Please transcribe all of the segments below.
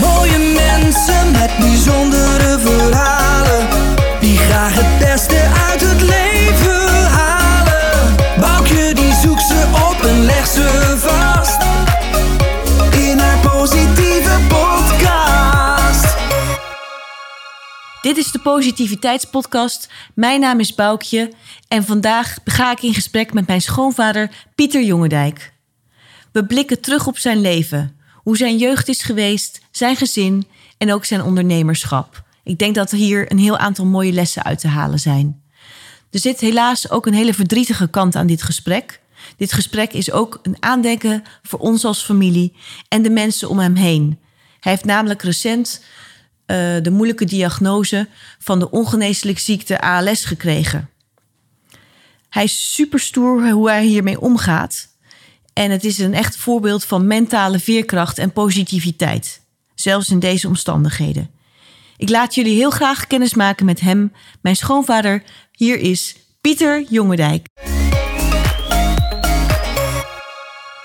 Mooie mensen met bijzondere verhalen. Die graag het beste uit het leven halen. Boukje die zoekt ze op en legt ze vast. In haar positieve podcast. Dit is de Positiviteitspodcast. Mijn naam is Boukje en vandaag ga ik in gesprek met mijn schoonvader Pieter Jongendijk. We blikken terug op zijn leven, hoe zijn jeugd is geweest, zijn gezin en ook zijn ondernemerschap. Ik denk dat er hier een heel aantal mooie lessen uit te halen zijn. Er zit helaas ook een hele verdrietige kant aan dit gesprek. Dit gesprek is ook een aandenken voor ons als familie en de mensen om hem heen. Hij heeft namelijk recent eh, de moeilijke diagnose van de ongeneeslijke ziekte ALS gekregen. Hij is super stoer hoe hij hiermee omgaat. En het is een echt voorbeeld van mentale veerkracht en positiviteit. Zelfs in deze omstandigheden. Ik laat jullie heel graag kennis maken met hem, mijn schoonvader. Hier is Pieter Jongendijk.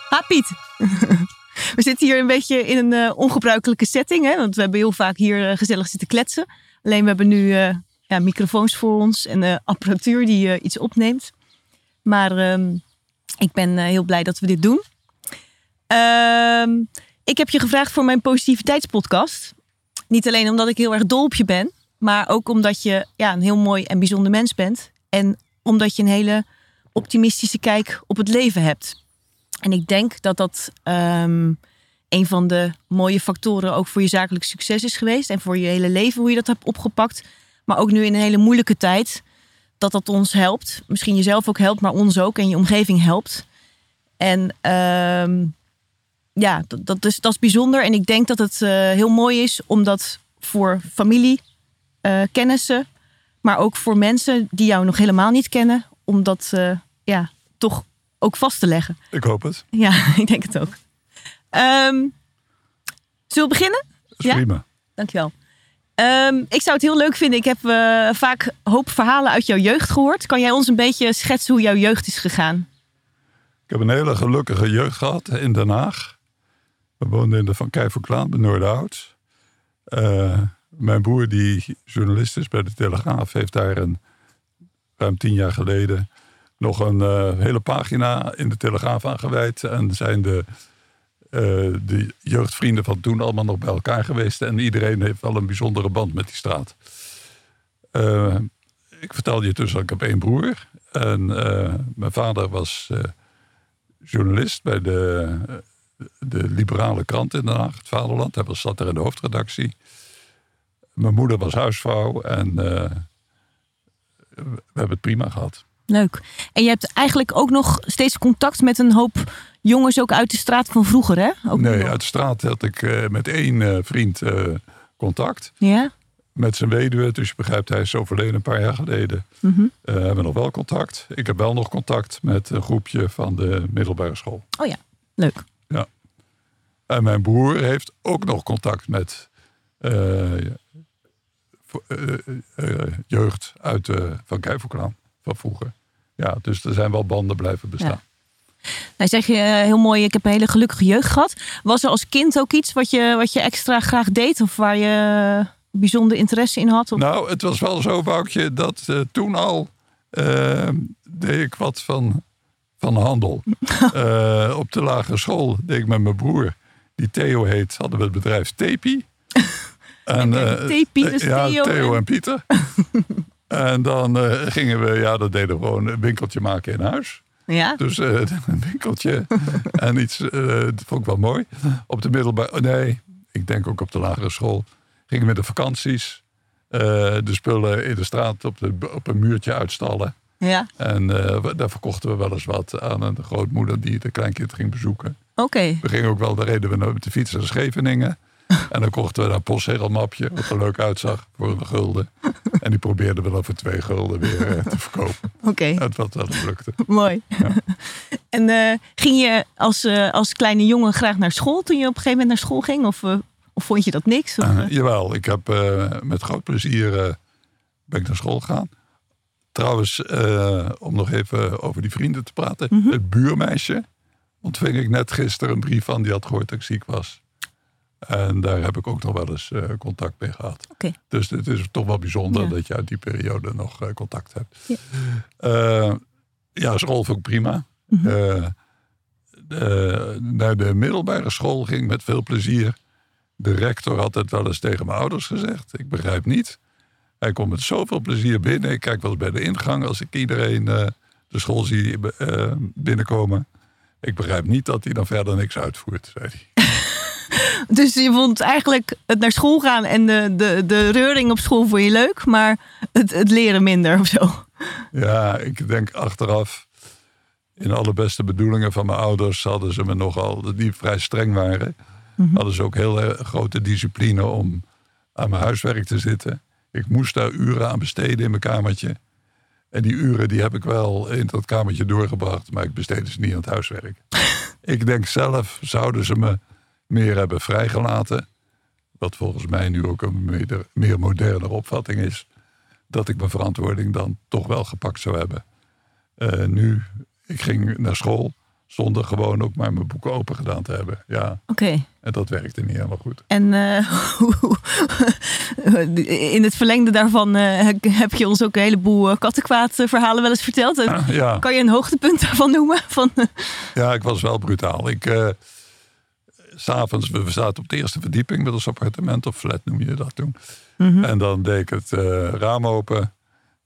Ha Piet. We zitten hier een beetje in een eh, ongebruikelijke setting. Hè? Want we hebben heel vaak hier eh, gezellig zitten kletsen. Alleen we hebben nu eh, ja, microfoons voor ons en apparatuur die iets opneemt. Maar ehm, ik ben eh, heel blij dat we dit doen. Ehm, ik heb je gevraagd voor mijn positiviteitspodcast. Niet alleen omdat ik heel erg dol op je ben, maar ook omdat je ja, een heel mooi en bijzonder mens bent. En omdat je een hele optimistische kijk op het leven hebt. En ik denk dat dat ehm, een van de mooie factoren ook voor je zakelijk succes is geweest. En voor je hele leven, hoe je dat hebt opgepakt. Maar ook nu in een hele moeilijke tijd, dat dat ons helpt. Misschien jezelf ook helpt, maar ons ook en je omgeving helpt. En ehm, ja, dat, dat, is, dat is bijzonder. En ik denk dat het eh, heel mooi is om dat voor familie, eh, kennissen, maar ook voor mensen die jou nog helemaal niet kennen, om dat eh, ja, toch ook vast te leggen. Ik hoop het. Ja, ik denk het ook. Ehm, zullen we beginnen? Dat is Ja? prima. Dankjewel. Ehm, ik zou het heel leuk vinden. Ik heb eh, vaak hoop verhalen uit jouw jeugd gehoord. Kan jij ons een beetje schetsen hoe jouw jeugd is gegaan? Ik heb een hele gelukkige jeugd gehad in Den Haag. We woonden in de Van Kijverklaan bij Noorderhout. Eh mijn broer, die journalist is bij de Telegraaf, heeft daar een, ruim tien jaar geleden nog een eh, hele pagina in de Telegraaf aan. En zijn de, eh, de jeugdvrienden van toen allemaal nog bij elkaar geweest. En iedereen heeft wel een bijzondere band met die straat. Eh, ik vertelde je dat ik heb één broer. En eh, mijn vader was journalist bij de, de liberale krant in Den Haag, het Vaderland. Hij zat er in de hoofdredactie. Mijn moeder was huisvrouw en we hebben het prima gehad. Leuk. En je hebt eigenlijk ook nog steeds contact met een hoop jongens ook uit de straat van vroeger, hè? Ook nee, uit de straat had ik eh, met één eh, vriend eh, contact. Ja? Met zijn weduwe, dus je begrijpt, hij is overleden een paar jaar geleden. Mhm. Hebben we nog wel contact. Ik heb wel nog contact met een groepje van de middelbare school. Oh ja, leuk. En mijn broer heeft ook nog contact met jeugd uit de Van Kijverklaan van vroeger. Ja, dus er zijn wel banden blijven bestaan. Nou zeg je eh, heel mooi, ik heb een hele gelukkige jeugd gehad. Was er als kind ook iets wat je, wat je extra graag deed? Of waar je bijzonder interesse in had? Of... Nou, het was wel zo, Boukje, dat eh, toen al eh, deed ik wat van, van handel. Eh, op de lagere school deed ik met mijn broer, die Theo heet, hadden we het bedrijf Tepi. En, Tepi, dus ja, Theo Theo, en- en... Pieter. en dan gingen we, ja, dat deden we gewoon een winkeltje maken in huis. Ja? Dus eh, een winkeltje en iets, eh, dat vond ik wel mooi. Op de middelbare, oh, nee, ik denk ook op de lagere school. Gingen we de vakanties, eh, de spullen in de straat op, de, op een muurtje uitstallen. Ja, En eh, we- daar verkochten we wel eens wat aan een grootmoeder die de kleinkind ging bezoeken. oké. We gingen ook wel, daar reden we met de fiets naar Scheveningen. En dan kochten we een postzegelmapje, wat er leuk uitzag, voor een gulden. En die probeerden we dan voor twee gulden weer eh, te verkopen. Oké, Het wat wel lukte. mooi. en eh, ging je als, eh, als kleine jongen graag naar school toen je op een gegeven moment naar school ging? Of, of vond je dat niks? Eh? jawel, ik heb met groot plezier ben ik naar school gegaan. Trouwens, om nog even over die vrienden te praten. Mhm. Het buurmeisje ontving ik net gisteren een brief van die had gehoord dat ik ziek was. En daar heb ik ook nog wel eens eh, contact mee gehad. Dus het is toch wel bijzonder Ja. dat je uit die periode nog eh, contact hebt. Ja. Eh, ja, school vond ik prima. Eh, de- naar de middelbare school ging met veel plezier. De rector had het wel eens tegen mijn ouders gezegd. Ik begrijp niet. Hij komt met zoveel plezier binnen. Ik kijk wel eens bij de ingang als ik iedereen de school zie binnenkomen. Ik begrijp niet dat hij dan verder niks uitvoert, zei hij. Dus je vond eigenlijk het naar school gaan en de, de, de reuring op school vond je leuk, maar het, het leren minder of zo. Ja, ik denk achteraf, in alle beste bedoelingen van mijn ouders, hadden ze me nogal, die vrij streng waren, hadden ze ook heel erg grote discipline om aan mijn huiswerk te zitten. Ik moest daar uren aan besteden in mijn kamertje. En die uren die heb ik wel in dat kamertje doorgebracht, maar ik besteedde ze niet aan het huiswerk. ik denk zelf zouden ze me meer hebben vrijgelaten. Wat volgens mij nu ook een meer, meer moderne opvatting is. Dat ik mijn verantwoording dan toch wel gepakt zou hebben. Eh, nu, ik ging naar school zonder gewoon ook maar mijn boeken open gedaan te hebben. Ja, Oké. en dat werkte niet helemaal goed. En eh, in het verlengde daarvan eh, heb je ons ook een heleboel kattenkwaad verhalen wel eens verteld. Ja, Kan je een hoogtepunt daarvan noemen? Van, ja ik was wel brutaal. Ik, S'avonds, we zaten op de eerste verdieping met ons appartement, of flat noem je dat toen. En dan deed ik het eh, raam open,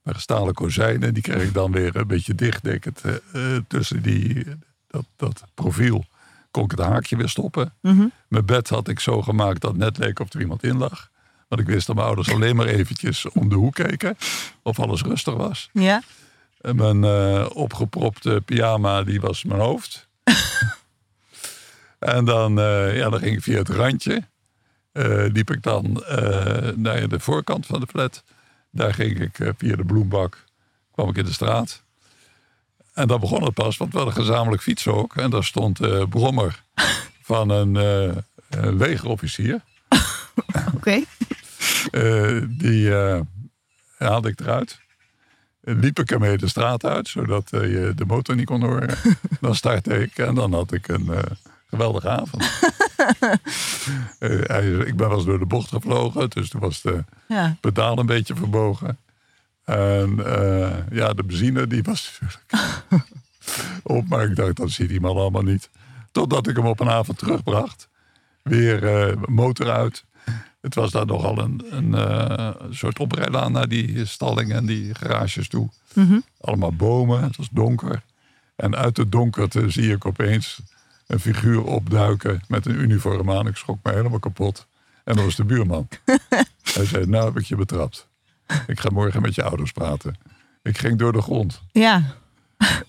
met stalen kozijnen. Die kreeg ik dan weer een beetje dicht. Deed ik het eh, tussen die, dat, dat profiel, kon ik het haakje weer stoppen. Mijn bed had ik zo gemaakt dat net leek of er iemand in lag. Want ik wist dat mijn ouders alleen maar eventjes om de hoek keken. Of alles rustig was. ja. En mijn eh, opgepropte pyjama, die was mijn hoofd. en dan, eh, ja, dan ging ik via het randje. eh, liep ik dan eh, naar de voorkant van de flat. Daar ging ik via de bloembak, kwam ik in de straat. En dan begon het pas, want we hadden gezamenlijk fietsen ook. En daar stond de brommer van een, een legerofficier. Oké. Die haalde ik eruit. Liep ik ermee de straat uit, zodat je de motor niet kon horen. Dan startte ik en dan had ik een geweldige avond. Eh, ik ben wel eens door de bocht gevlogen, dus toen was de Ja. pedaal een beetje verbogen. En eh, ja, de benzine die was natuurlijk op, maar ik dacht, dat ziet die man allemaal niet. Totdat ik hem op een avond terugbracht. Weer eh, motor uit. Het was daar nogal een, een eh, soort oprijlaan naar die stalling en die garages toe. Allemaal bomen, het was donker. En uit het donkerte zie ik opeens een figuur opduiken met een uniform aan. Ik schrok me helemaal kapot. En dat was de buurman. Hij zei, nou heb ik je betrapt. Ik ga morgen met je ouders praten. Ik ging door de grond. Ja.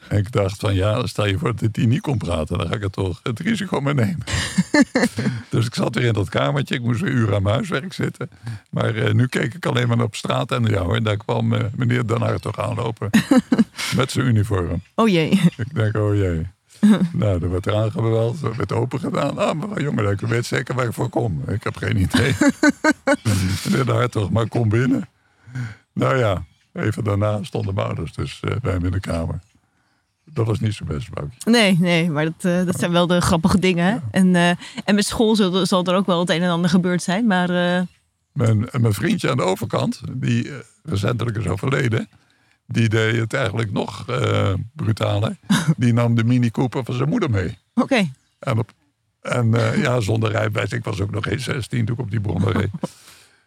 En ik dacht van ja, stel je voor dat die niet kon praten. Dan ga ik het toch het risico maar nemen. dus ik zat weer in dat kamertje. Ik moest weer uren aan huiswerk zitten. Maar eh, nu keek ik alleen maar op straat. En ja hoor, daar kwam eh, meneer Den toch aanlopen. met zijn uniform. Oh jee. Ik denk, oh jee. nou, er werd eraan geweld. Er werd open gedaan. Ah, mevrouw jongen, ik weet zeker waar ik voor kom. Ik heb geen idee. meneer Hart toch, maar kom binnen. Nou ja, even daarna stonden mijn ouders dus eh, bij hem in de kamer. Dat was niet zo best, Boukje. Nee, nee, maar dat, eh, dat zijn wel de grappige dingen. En, eh, en met school zal, zal er ook wel het een en ander gebeurd zijn. Maar Mijn, mijn vriendje aan de overkant, die recentelijk is overleden... die deed het eigenlijk nog eh, brutaler. Die nam de Mini Cooper van zijn moeder mee. oké. En, op, en eh, ja, zonder rijbewijs. Ik was ook nog geen 16 toen ik op die reed.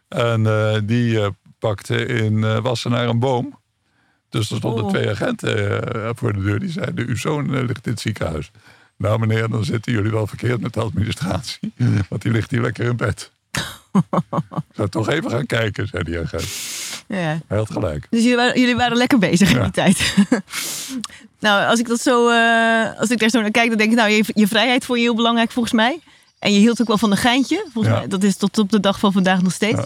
En eh, die pakte in Wassenaar een boom. Dus er stonden Oh. twee agenten voor de deur. Die zeiden, uw zoon ligt in het ziekenhuis. Nou meneer, dan zitten jullie wel verkeerd met de administratie. Want die ligt hier lekker in bed. Ik zou toch even gaan kijken, zei die agent. Ja. Hij had gelijk. Dus jullie waren, jullie waren lekker bezig in die tijd. nou, als ik dat zo, eh, als ik daar zo naar kijk, dan denk ik, nou, je, je vrijheid vond je heel belangrijk volgens mij. En je hield ook wel van een geintje. Volgens Ja. mij, dat is tot op de dag van vandaag nog steeds. Ja.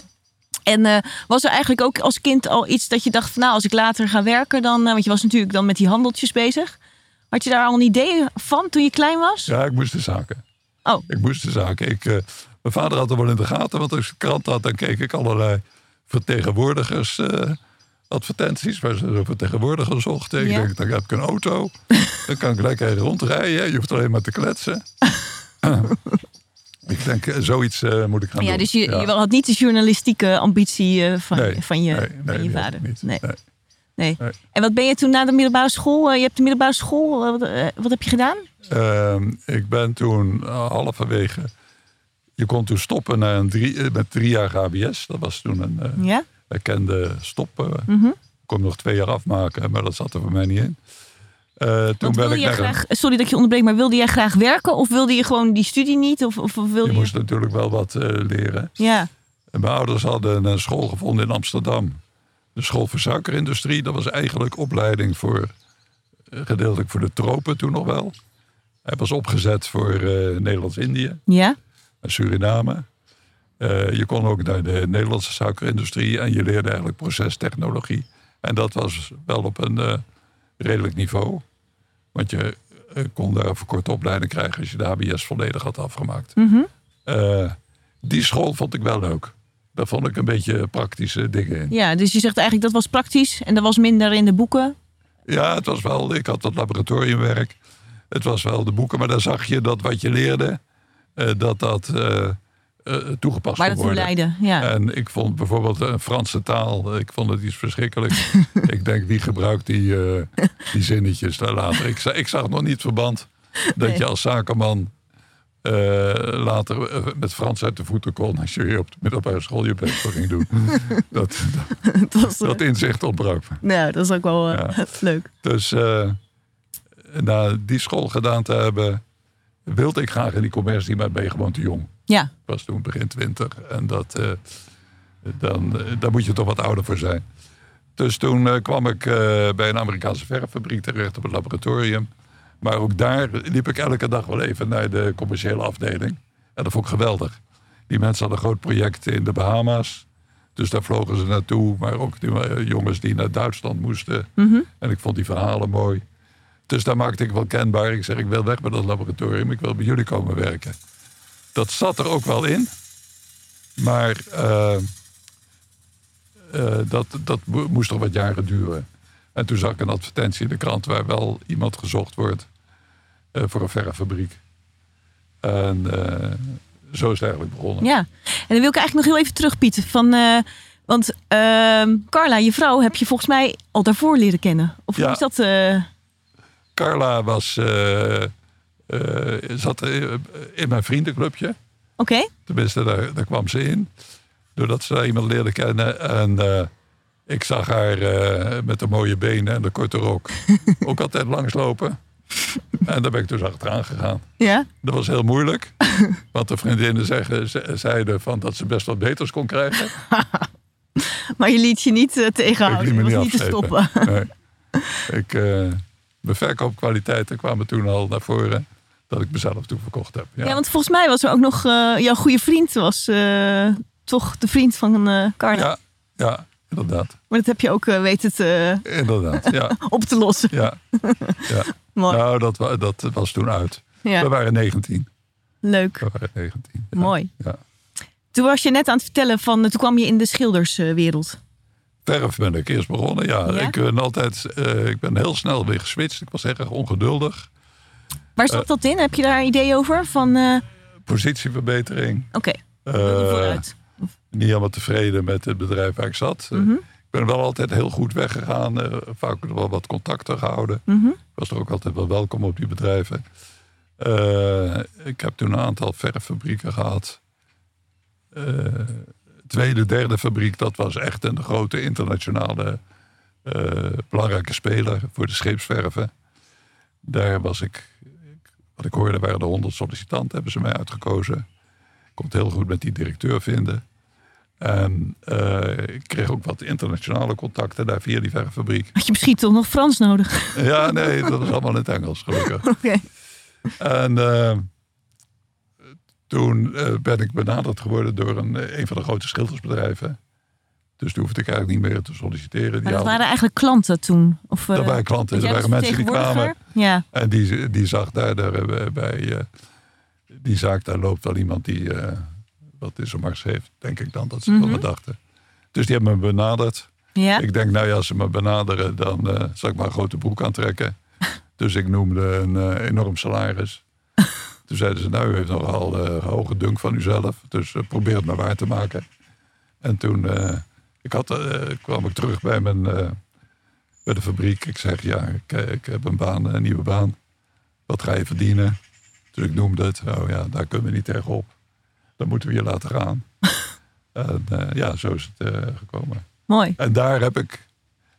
En eh, was er eigenlijk ook als kind al iets dat je dacht van, nou, als ik later ga werken, dan, eh, want je was natuurlijk dan met die handeltjes bezig. Had je daar al een idee van toen je klein was? Ja, ik moest de zaken. Oh, Ik moest de zaken. Ik, mijn vader had er wel in de gaten, want als ik de krant had, dan keek ik allerlei vertegenwoordigers eh, advertenties waar ze een vertegenwoordiger zochten. Ik Ja. denk, dan heb ik een auto. dan kan ik lekker rondrijden. Je hoeft alleen maar te kletsen. ik denk, eh, zoiets eh, moet ik gaan ja, doen. dus je, je had niet de journalistieke ambitie van, Nee, van je, nee, van nee, je vader. Nee. Nee. En wat ben je toen na de middelbare school? je hebt de middelbare school, wat, wat heb je gedaan? Ehm, ik ben toen halverwege... Je kon toen stoppen een drie, eh, met drie jaar HBS. Dat was toen een eh, Ja? erkende stop. eh Mhm. Ik kon nog twee jaar afmaken, maar dat zat er voor mij niet in. Toen ben ik een- sorry dat ik je onderbreek, maar wilde jij graag werken of wilde je gewoon die studie niet? Of, of, wilde Je je... moest natuurlijk wel wat leren. Ja, En mijn ouders hadden een school gevonden in Amsterdam. De school voor suikerindustrie. Dat was eigenlijk opleiding voor, gedeeltelijk voor de tropen toen nog wel. Hij was opgezet voor Nederlands-Indië ja, Suriname. Eh, je kon ook naar de Nederlandse suikerindustrie en je leerde eigenlijk procestechnologie. En dat was wel op een eh, redelijk niveau. Want je eh, kon daar een verkorte opleiding krijgen als je de HBS volledig had afgemaakt. Mhm. Die school vond ik wel leuk. Daar vond ik een beetje praktische dingen in. ja, dus je zegt eigenlijk dat was praktisch en dat was minder in de boeken. Ja, het was wel, ik had dat laboratoriumwerk. Het was wel de boeken, maar daar zag je dat wat je leerde, dat dat eh, eh, toegepast dat toe worden. Ja. En ik vond bijvoorbeeld een Franse taal, ik vond het iets verschrikkelijk. ik denk, wie gebruikt die, eh, die zinnetjes daar later? Ik, ik zag nog niet verband dat Nee. je als zakenman eh, later eh, met Frans uit de voeten kon als je weer op de middelbare school je best ging doen. dat, dat, dat, was, eh, dat inzicht ontbrak me. nou, dat is ook wel eh, Ja. leuk. Dus eh, na die school gedaan te hebben, wilde ik graag in die commercie, maar ben je gewoon te jong. Ja, Ik was toen begin twintig en dat, eh, dan, eh, daar moet je toch wat ouder voor zijn. Dus toen eh, kwam ik bij een Amerikaanse verffabriek terecht op het laboratorium. Maar ook daar liep ik elke dag wel even naar de commerciële afdeling. En dat vond ik geweldig. Die mensen hadden een groot project in de Bahama's. Dus daar vlogen ze naartoe. Maar ook die jongens die naar Duitsland moesten. Mhm. En ik vond die verhalen mooi. Dus daar maakte ik wel kenbaar. Ik zeg, ik wil weg bij dat laboratorium. Ik wil bij jullie komen werken. Dat zat er ook wel in. Maar eh, eh, dat, dat mo- moest nog wat jaren duren. En toen zag ik een advertentie in de krant waar wel iemand gezocht wordt eh, voor een verffabriek. En zo is het eigenlijk begonnen. ja. En dan wil ik eigenlijk nog heel even terug, Piet. Van, want ehm, Carla, je vrouw, heb je volgens mij al daarvoor leren kennen. Of Ja. is dat? Carla was, eh, eh, zat eh, in mijn vriendenclubje. Oké, Tenminste, daar, daar kwam ze in. Doordat ze daar iemand leerde kennen. En ik zag haar met de mooie benen en de korte rok ook altijd langslopen. En daar ben ik dus achteraan gegaan. ja. Dat was heel moeilijk. Want de vriendinnen zeggen, ze- zeiden van dat ze best wat beters kon krijgen. Maar je liet je niet eh, ik tegenhouden. liet me Je niet was niet te stoppen. Nee. Ik, mijn verkoopkwaliteiten kwamen toen al naar voren. Dat ik mezelf toen verkocht heb. Ja, Ja, want volgens mij was er ook nog eh, jouw goede vriend was eh, toch de vriend van eh Carla. ja, ja, inderdaad. Maar dat heb je ook weten te, Inderdaad, ja. op te lossen. ja, ja. Mooi. Nou, dat, dat was toen uit. ja, We waren 19. leuk. We waren 19. Ja. Mooi. Ja. Toen was je net aan het vertellen van, toen kwam je in de schilderswereld. Verf ben ik eerst begonnen. Ja, Ja? Ik, ben altijd, eh, ik ben heel snel weer geswitcht. Ik was erg ongeduldig. Waar zat dat in? Heb je daar een idee over? Van, eh, Positieverbetering. oké, Eh, niet helemaal tevreden met het bedrijf waar ik zat. Eh, Mhm. Ik ben wel altijd heel goed weggegaan. eh, vaak wel wat contacten gehouden. Mhm. Ik was er ook altijd wel welkom op die bedrijven. Eh, ik heb toen een aantal verffabrieken gehad. Eh, tweede, derde fabriek, dat was echt een grote internationale eh, belangrijke speler voor de scheepsverven. Daar was ik, ik- wat ik hoorde, waren er honderd sollicitanten, hebben ze mij uitgekozen. Ik kon het heel goed met die directeur vinden. En eh, ik kreeg ook wat internationale contacten daar via die verffabriek. Had je misschien toch nog Frans nodig? Ja, nee, dat was allemaal in het Engels, gelukkig. Oké. En eh, toen eh, ben ik benaderd geworden door een, eh, een van de grote schildersbedrijven. Dus toen hoefde ik eigenlijk niet meer te solliciteren. Die Maar dat waren eigenlijk klanten toen? Of, eh, dat waren klanten, er jij waren mensen die kwamen. Ja, En die, die zag daar, daar eh, bij eh, die zaak, daar loopt wel iemand die eh, wat zijn mars heeft, denk ik dan, dat ze van me dachten. Dus die hebben me benaderd. Ja? Ik denk, nou ja, als ze me benaderen, dan eh, zal ik maar een grote broek aantrekken. dus ik noemde een eh, enorm salaris. Toen zeiden ze, nou, u heeft nogal eh, hoge dunk van uzelf. Dus eh, probeer het maar waar te maken. En toen eh, ik had, kwam ik terug bij, mijn, bij de fabriek. Ik zeg, ja, ik, ik heb een baan, een nieuwe baan. Wat ga je verdienen? Dus ik noemde het. Oh ja, daar kunnen we niet tegenop. Dan moeten we je laten gaan. en ja, zo is het gekomen. Mooi. En daar heb ik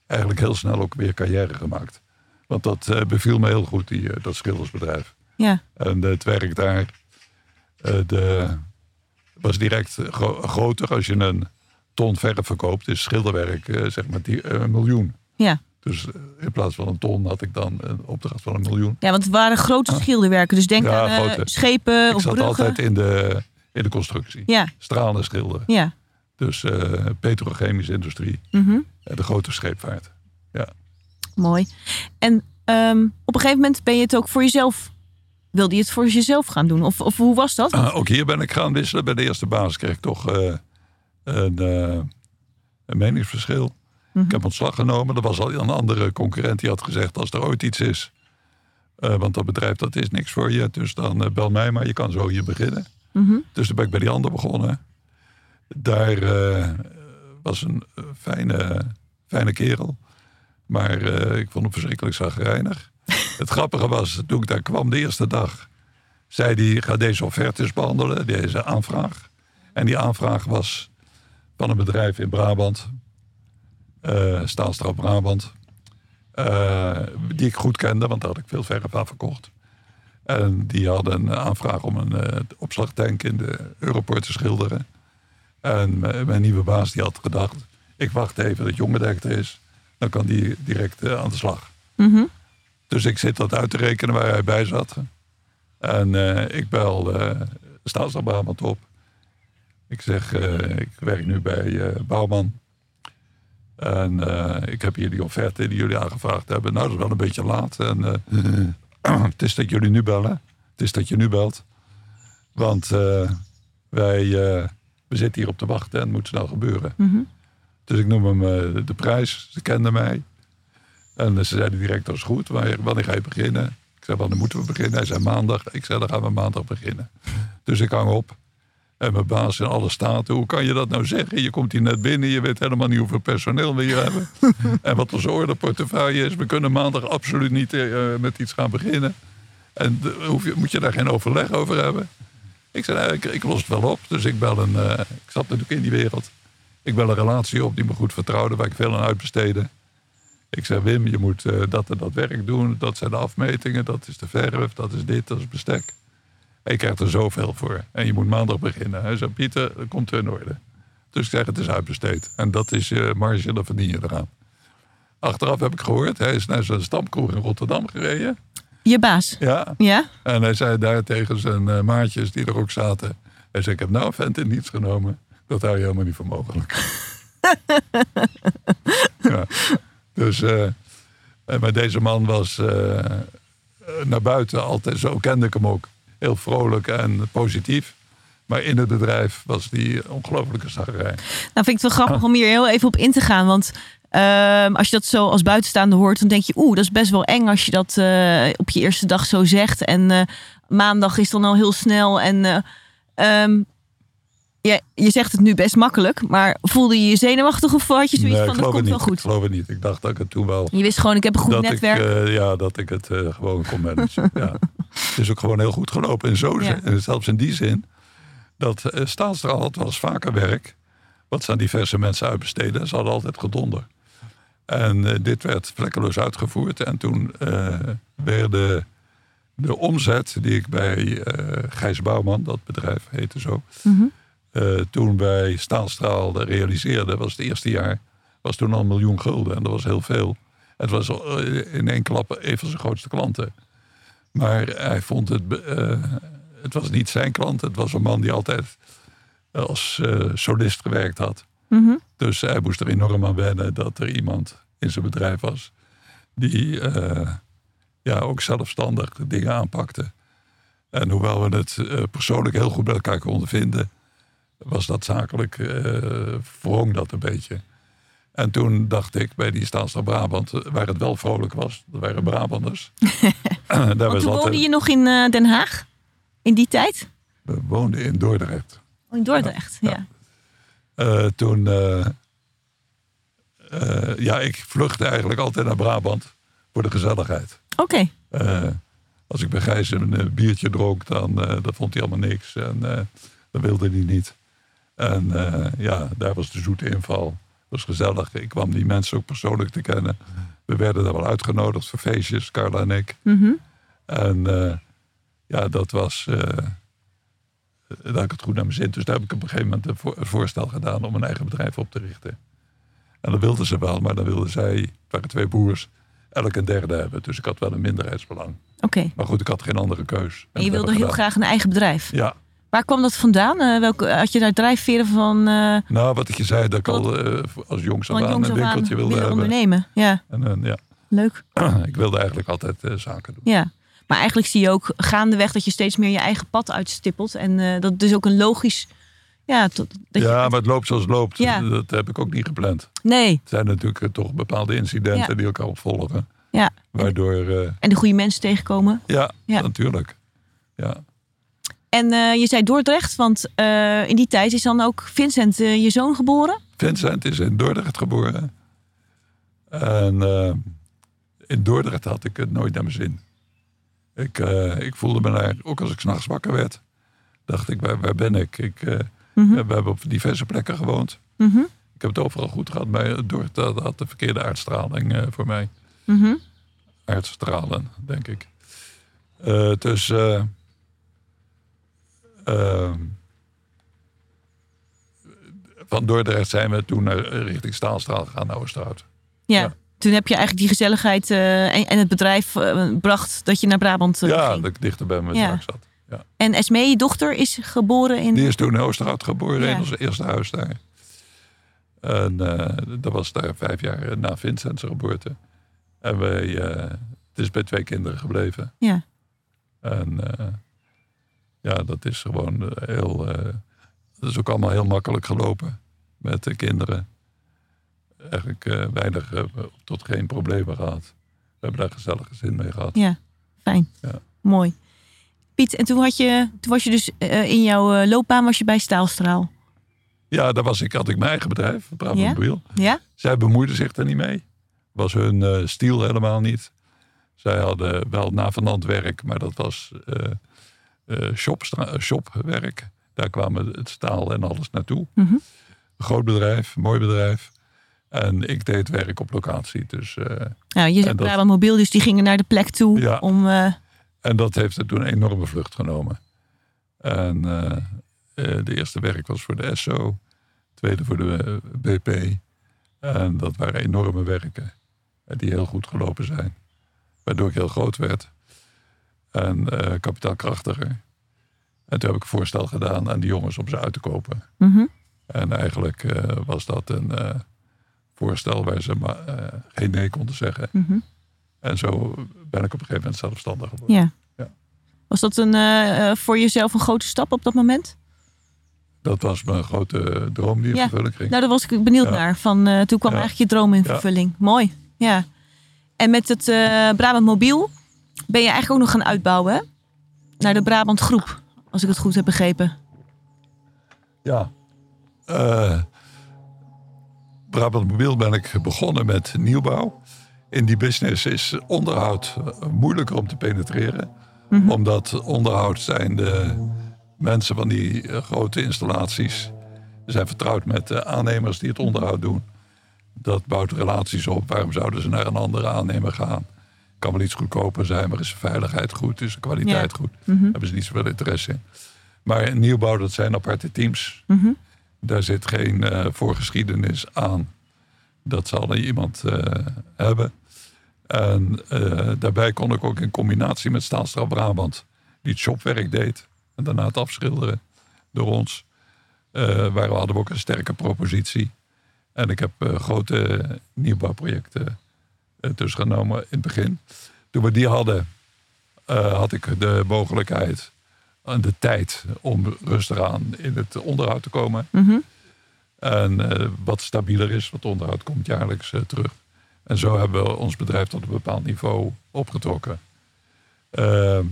eigenlijk heel snel ook weer carrière gemaakt. Want dat beviel me heel goed, die, dat schildersbedrijf. Ja. En het werk daar eh, de, was direct gro- groter. Als je een ton verf verkoopt, is schilderwerk eh, zeg maar die, eh, een miljoen. Ja. Dus in plaats van een ton had ik dan een opdracht van een miljoen. ja, want het waren grote schilderwerken. Dus denk Ja, aan schepen ik of zat bruggen. altijd in de, in de constructie. Ja, Stralen schilderen. ja. Dus petrochemische industrie. Mhm. De grote scheepvaart. Mooi. En ehm, op een gegeven moment ben je het ook voor jezelf... Wilde je het voor jezelf gaan doen? Of, of hoe was dat? Ah, ook hier ben ik gaan wisselen. Bij de eerste baas kreeg ik toch eh, een, eh, een meningsverschil. Mhm. Ik heb ontslag genomen. Er was al een andere concurrent die had gezegd... als er ooit iets is, eh, want dat bedrijf dat is niks voor je... dus dan bel mij maar, je kan zo hier beginnen. Mhm. Dus toen ben ik bij die ander begonnen. Daar was een fijne, fijne kerel. Maar ik vond hem verschrikkelijk zagrijnig. Het grappige was, toen ik daar kwam de eerste dag... zei hij, ga deze offertes behandelen, deze aanvraag. En die aanvraag was van een bedrijf in Brabant. eh Staalstraal Brabant. eh, die ik goed kende, want daar had ik veel verf aan verkocht. En die hadden een aanvraag om een eh, opslagtank in de Europort te schilderen. En mijn nieuwe baas die had gedacht, ik wacht even dat Jongendek er is. Dan kan die direct aan de slag. Mhm. Dus ik zit dat uit te rekenen waar hij bij zat. En eh, ik bel uh, Staatsdag Brabant op. Ik zeg, eh, ik werk nu bij eh, Bouwman. En eh, ik heb hier die offerte die jullie aangevraagd hebben. Nou, dat is wel een beetje laat. En, eh, het is dat jullie nu bellen. Het is dat je nu belt. Want eh, wij eh, we zitten hier op te wachten en het moet snel gebeuren. Mhm. Dus ik noem hem eh, de prijs. Ze kenden mij. En ze zeiden direct, dat is goed. Wanneer, wanneer ga je beginnen? Ik zei, wanneer moeten we beginnen? Hij zei, maandag. Ik zei, dan gaan we maandag beginnen. Dus ik hang op. En mijn baas in alle staten. Hoe kan je dat nou zeggen? Je komt hier net binnen. Je weet helemaal niet hoeveel personeel we hier hebben. en wat onze orderportefeuille is. We kunnen maandag absoluut niet eh, met iets gaan beginnen. En hoef je, moet je daar geen overleg over hebben? Ik zei, nou, ik, ik los het wel op. Dus ik bel een... eh, ik zat natuurlijk in die wereld. Ik bel een relatie op die me goed vertrouwde. Waar ik veel aan uitbesteedde. Ik zei, Wim, je moet eh, dat en dat werk doen. Dat zijn de afmetingen, dat is de verf, dat is dit, dat is bestek. En je krijgt er zoveel voor. En je moet maandag beginnen. Hij zei, Pieter, dat komt in orde. Dus ik zeg, het is uitbesteed. En dat is je marge, dan verdien je eraan. Achteraf heb ik gehoord, hij is naar zijn stamkroeg in Rotterdam gereden. Je baas. Ja. Ja? En hij zei daar tegen zijn eh, maatjes die er ook zaten. Hij zei, ik heb nou een vent in niets genomen. Dat hou je helemaal niet voor mogelijk. ja. Dus, maar deze man was eh, naar buiten altijd, zo kende ik hem ook, heel vrolijk en positief. Maar in het bedrijf was die ongelofelijke zagerij. Nou vind ik het wel grappig om hier heel even op in te gaan. Want ehm, als je dat zo als buitenstaander hoort, dan denk je, oeh, dat is best wel eng als je dat op je eerste dag zo zegt. En maandag is dan al heel snel. En eh, ja, je zegt het nu best makkelijk, maar voelde je je zenuwachtig of had je zoiets Nee, van, ik dat geloof het komt wel niet. Ik goed? geloof het niet. Ik dacht dat ik het toen wel Je wist gewoon, ik heb een goed dat netwerk. Ik, eh, ja, dat ik het eh, gewoon kon managen. ja. Het is ook gewoon heel goed gelopen. En zo, Ja. en zelfs in die zin, dat uh, Staalstraal had wel eens vaker werk. Wat ze aan diverse mensen uitbesteden. Ze hadden altijd gedonder. En eh, dit werd vlekkeloos uitgevoerd. En toen eh werden de omzet die ik bij eh Gijs Bouwman, dat bedrijf heette zo, Mhm. Eh, toen bij Staalstraal realiseerde, was het eerste jaar, was toen al een miljoen gulden. En dat was heel veel. Het was eh, in één klap een van zijn grootste klanten. Maar hij vond het, eh, het was niet zijn klant. Het was een man die altijd als eh, solist gewerkt had. Mhm. Dus hij moest er enorm aan wennen dat er iemand in zijn bedrijf was die ja, ook zelfstandig dingen aanpakte. En hoewel we het persoonlijk heel goed bij elkaar konden vinden, was dat zakelijk, eh wrong dat een beetje. En toen dacht ik bij die Staalstra Brabant, eh, waar het wel vrolijk was, dat waren Brabanders. Daar Want toen altijd- woonde je nog in eh, Den Haag? In die tijd? We woonden in Dordrecht. Oh, in Dordrecht, ja. Ja. Toen, ja, ik vluchtte eigenlijk altijd naar Brabant voor de gezelligheid. Oké, als ik bij Gijs een biertje dronk, dan dat vond hij allemaal niks. En dat wilde hij niet. En eh, ja, daar was de zoete inval. Het was gezellig. Ik kwam die mensen ook persoonlijk te kennen. We werden daar wel uitgenodigd voor feestjes, Carla en ik. Mhm. En eh, ja, dat was. eh dat had ik het goed naar mijn zin. Dus daar heb ik op een gegeven moment een voor- een voorstel gedaan om een eigen bedrijf op te richten. En dat wilden ze wel, maar dan wilden zij, het waren twee broers, elk een derde hebben. Dus ik had wel een minderheidsbelang. oké. Maar goed, ik had geen andere keus. En je wilde heel gedaan. graag een eigen bedrijf. Ja, Waar kwam dat vandaan? Eh, welke, had je daar drijfveren van, eh nou wat ik je zei, dat ik al eh, als jongs aan een winkeltje wilde hebben. ondernemen? Ja, En, eh, ja, leuk. ik wilde eigenlijk altijd eh, zaken doen. Ja. Maar eigenlijk zie je ook gaandeweg dat je steeds meer je eigen pad uitstippelt. En eh, dat is ook een logisch... Ja, tot, dat je- Ja, maar het loopt zoals het loopt. Ja. Dat heb ik ook niet gepland. nee. Het zijn natuurlijk eh, toch bepaalde incidenten Ja. die elkaar opvolgen. Ja. Waardoor, eh, En de goede mensen tegenkomen. ja, Ja. natuurlijk. Ja. En eh, je zei Dordrecht, want eh, in die tijd is dan ook Vincent, eh, je zoon, geboren. Vincent is in Dordrecht geboren. En in Dordrecht had ik het nooit naar mijn zin. Ik, ik voelde me daar, ook als ik s'nachts wakker werd, dacht ik, waar, waar ben ik? ik Mhm. We hebben op diverse plekken gewoond. Mhm. Ik heb het overal goed gehad, maar Dordrecht had- de verkeerde uitstraling voor mij. Mhm. Uitstralen, denk ik. Dus eh, ehm, van Dordrecht zijn we toen naar, richting Staalstraal gegaan naar Oosterhout. Ja. Ja. Toen heb je eigenlijk die gezelligheid eh, en, en het bedrijf eh, bracht dat je naar Brabant eh, ja, ging. dat ik dichter bij mijn Ja. zaak zat. Ja. En Esmee, je dochter, is geboren in... Die is toen in Oosterhout geboren, Ja. in ons eerste huis daar. En eh, dat was daar vijf jaar na Vincent's geboorte. En wij, eh, het is bij twee kinderen gebleven. Ja. En eh, ja, dat is gewoon eh, heel. eh, dat is ook allemaal heel makkelijk gelopen met de kinderen. Eigenlijk eh, weinig tot geen problemen gehad. We hebben daar gezellig gezin mee gehad. Ja, fijn. Ja. Mooi. Piet, en toen, had je, toen was je dus in jouw loopbaan was je bij Staalstraal. Ja, daar was ik, had ik mijn eigen bedrijf, Brabant Ja? Ja? Zij bemoeiden zich er niet mee. Was hun eh stiel helemaal niet. Zij hadden wel navenant werk, maar dat was eh, shopstra- eh, shopwerk. Daar kwamen het staal en alles naartoe. Mhm. Groot bedrijf, mooi bedrijf. En ik deed werk op locatie. Dus, eh, Nou, je zegt dat- Brabant Mobiel, dus die gingen naar de plek toe Ja. om... en dat heeft er toen een enorme vlucht genomen. En de eerste werk was voor de SO. Tweede voor de BP. En dat waren enorme werken. Die heel goed gelopen zijn. Waardoor ik heel groot werd. En eh, kapitaalkrachtiger. En toen heb ik een voorstel gedaan aan die jongens om ze uit te kopen. mhm. En eigenlijk eh, was dat een eh, voorstel waar ze maar, geen nee konden zeggen. Mhm. En zo ben ik op een gegeven moment zelfstandig geworden. Ja. Ja. Was dat een, voor jezelf een grote stap op dat moment? Dat was mijn grote droom die in Ja. vervulling ging. Nou, daar was ik benieuwd Ja. naar. Van, toen kwam eigenlijk je droom in vervulling. Mooi. Ja. En met het Brabant Mobiel ben je eigenlijk ook nog gaan uitbouwen, hè? Naar de Brabant Groep, als ik het goed heb begrepen. Ja. Eh, Brabant Mobiel ben ik begonnen met nieuwbouw. In die business is onderhoud eh, moeilijker om te penetreren. Omdat onderhoud zijn de mensen van die eh, grote installaties. Ze zijn vertrouwd met de aannemers die het onderhoud doen. Dat bouwt relaties op. Waarom zouden ze naar een andere aannemer gaan? Kan wel iets goedkoper zijn, maar is de veiligheid goed? Is de kwaliteit Ja. goed? Mhm. Hebben ze niet zoveel interesse in. Maar in nieuwbouw, dat zijn aparte teams. Mhm. Daar zit geen eh, voorgeschiedenis aan. Dat zal er iemand eh, hebben. En eh, daarbij kon ik ook in combinatie met Staalstraal Brabant, die het shopwerk deed. En daarna het afschilderen door ons. waar we hadden we ook een sterke propositie. En ik heb grote nieuwbouwprojecten tussen genomen in het begin. Toen we die hadden, eh, had ik de mogelijkheid en de tijd om rustig aan in het onderhoud te komen. Mhm. En eh, wat stabieler is, wat onderhoud komt jaarlijks terug. En zo hebben we ons bedrijf tot een bepaald niveau opgetrokken. Ehm,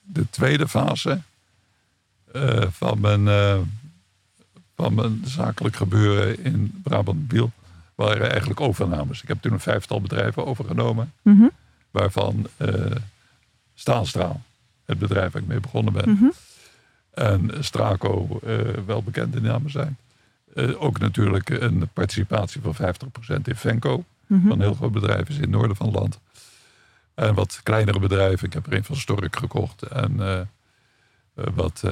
de tweede fase van, mijn, van mijn zakelijk gebeuren in Brabant Biel waren eigenlijk overnames. Ik heb toen een vijftal bedrijven overgenomen, Mhm. waarvan eh Staalstraal, het bedrijf waar ik mee begonnen ben, Mhm. en Straco eh, wel bekende namen zijn. Eh, ook natuurlijk een participatie van 50% in Venco. Mhm. Van heel groot bedrijf is in het noorden van het land. En wat kleinere bedrijven. Ik heb er een van Stork gekocht. En wat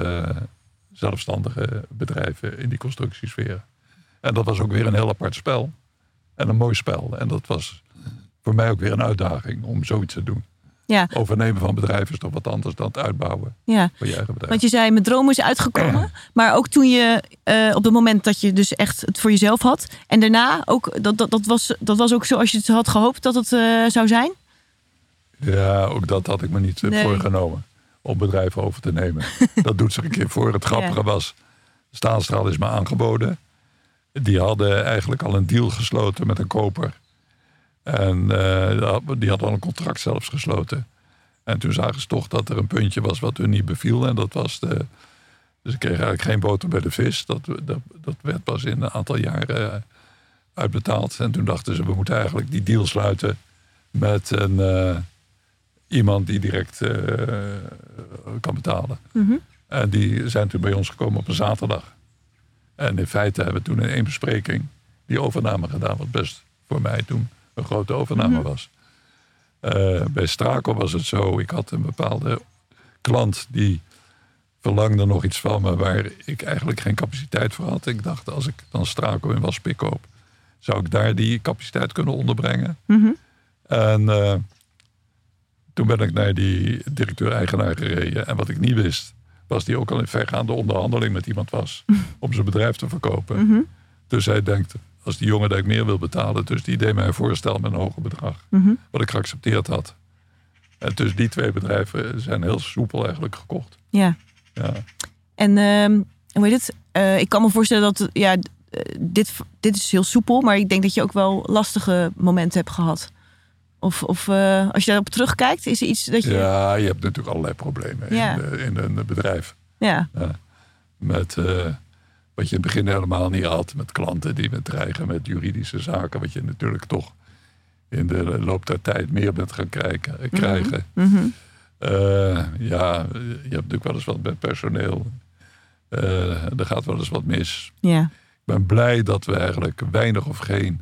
zelfstandige bedrijven in die constructiesfeer. En dat was ook weer een heel apart spel. En een mooi spel. En dat was voor mij ook weer een uitdaging om zoiets te doen. Ja, Overnemen van bedrijven is toch wat anders dan het uitbouwen ja. van je eigen bedrijf. Want je zei, mijn droom is uitgekomen. Maar ook toen je, eh, op het moment dat je dus echt het voor jezelf had. En daarna ook, dat, dat, dat, was, dat was ook zoals je het had gehoopt dat het eh, zou zijn? Ja, ook dat had ik me niet eh, Nee. voorgenomen. Om bedrijven over te nemen. dat doet zich een keer voor. Het grappige Ja. was, Staalstraal is me aangeboden. Die hadden eigenlijk al een deal gesloten met een koper. En eh, die hadden al een contract zelfs gesloten. En toen zagen ze toch dat er een puntje was wat hun niet beviel. En dat was de... Dus ik kreeg eigenlijk geen boter bij de vis. Dat, dat, dat werd pas in een aantal jaren eh, uitbetaald. En toen dachten ze, we moeten eigenlijk die deal sluiten met een, eh, iemand die direct kan betalen. Mhm. En die zijn toen bij ons gekomen op een zaterdag. En in feite hebben we toen in één bespreking die overname gedaan, wat best voor mij toen een grote overname was. Eh, bij Straco was het zo, ik had een bepaalde klant die verlangde nog iets van me waar ik eigenlijk geen capaciteit voor had. Ik dacht, als ik dan Straco in Waspik koop, zou ik daar die capaciteit kunnen onderbrengen. Mhm. En eh, toen ben ik naar die directeur-eigenaar gereden. En wat ik niet wist, was die ook al in vergaande onderhandeling met iemand was. om zijn bedrijf te verkopen. Mhm. Dus hij denkt, als die jongen dat ik meer wil betalen. Dus die deed mij een voorstel met een hoger bedrag. Mhm. Wat ik geaccepteerd had. En dus die twee bedrijven zijn heel soepel eigenlijk gekocht. Ja. Ja. En ehm, hoe heet het? Eh, ik kan me voorstellen dat ja, eh, dit, dit is heel soepel, maar ik denk dat je ook wel lastige momenten hebt gehad. Of, of eh, als je daarop terugkijkt, is er iets dat je. ja, je hebt natuurlijk allerlei problemen Ja. in, in een bedrijf. Ja. Ja. Met eh, wat je in het begin helemaal niet had. Met klanten die met dreigen met juridische zaken. Wat je natuurlijk toch in de loop der tijd meer bent gaan krijgen, eh, krijgen. Mhm. Ja, je hebt natuurlijk wel eens wat met personeel. Er gaat wel eens wat mis. ja. Ik ben blij dat we eigenlijk weinig of geen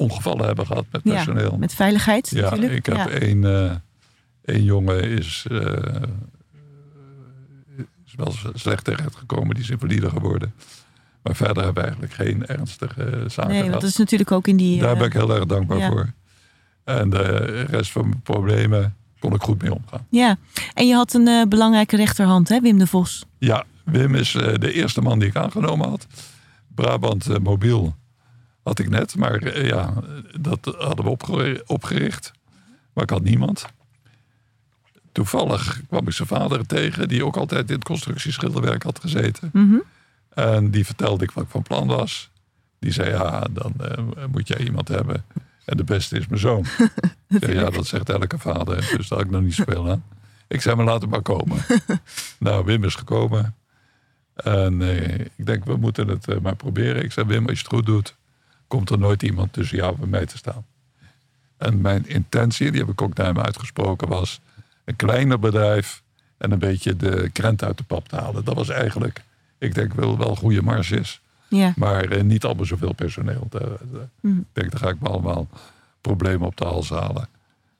ongevallen hebben gehad met Ja, personeel. Met veiligheid Ja, natuurlijk. ik heb ja. één, eh, één jongen is, eh, is wel slecht terechtgekomen, die is invalide geworden. Maar verder hebben we eigenlijk geen ernstige zaken Nee, dat is natuurlijk ook in die. Daar eh, ben ik heel erg dankbaar ja. voor. En de rest van mijn problemen kon ik goed mee omgaan. Ja, en je had een eh, belangrijke rechterhand, hè, Wim de Vos. Ja, Wim is eh, de eerste man die ik aangenomen had. Brabant eh, Mobiel had ik net, maar eh, ja, dat hadden we opgeri- opgericht. Maar ik had niemand. Toevallig kwam ik zijn vader tegen, die ook altijd in het constructieschilderwerk had gezeten. Mhm. En die vertelde ik wat ik van plan was. Die zei, ja, dan eh, moet jij iemand hebben. En de beste is mijn zoon. Zei, ja, dat zegt elke vader. Dus daar had ik nog niet zoveel aan. Ik zei, maar laat hem maar komen. nou, Wim is gekomen. En eh, ik denk, we moeten het maar proberen. Ik zei, Wim, als je het goed doet, komt er nooit iemand tussen jou en mij te staan. En mijn intentie, die heb ik ook naar hem uitgesproken, was een kleiner bedrijf en een beetje de krent uit de pap te halen. Dat was eigenlijk, ik denk wel wel goede marges, Ja. maar eh, niet allemaal zoveel personeel. Daar- daar- Mhm. Ik denk, daar ga ik me allemaal problemen op de hals halen.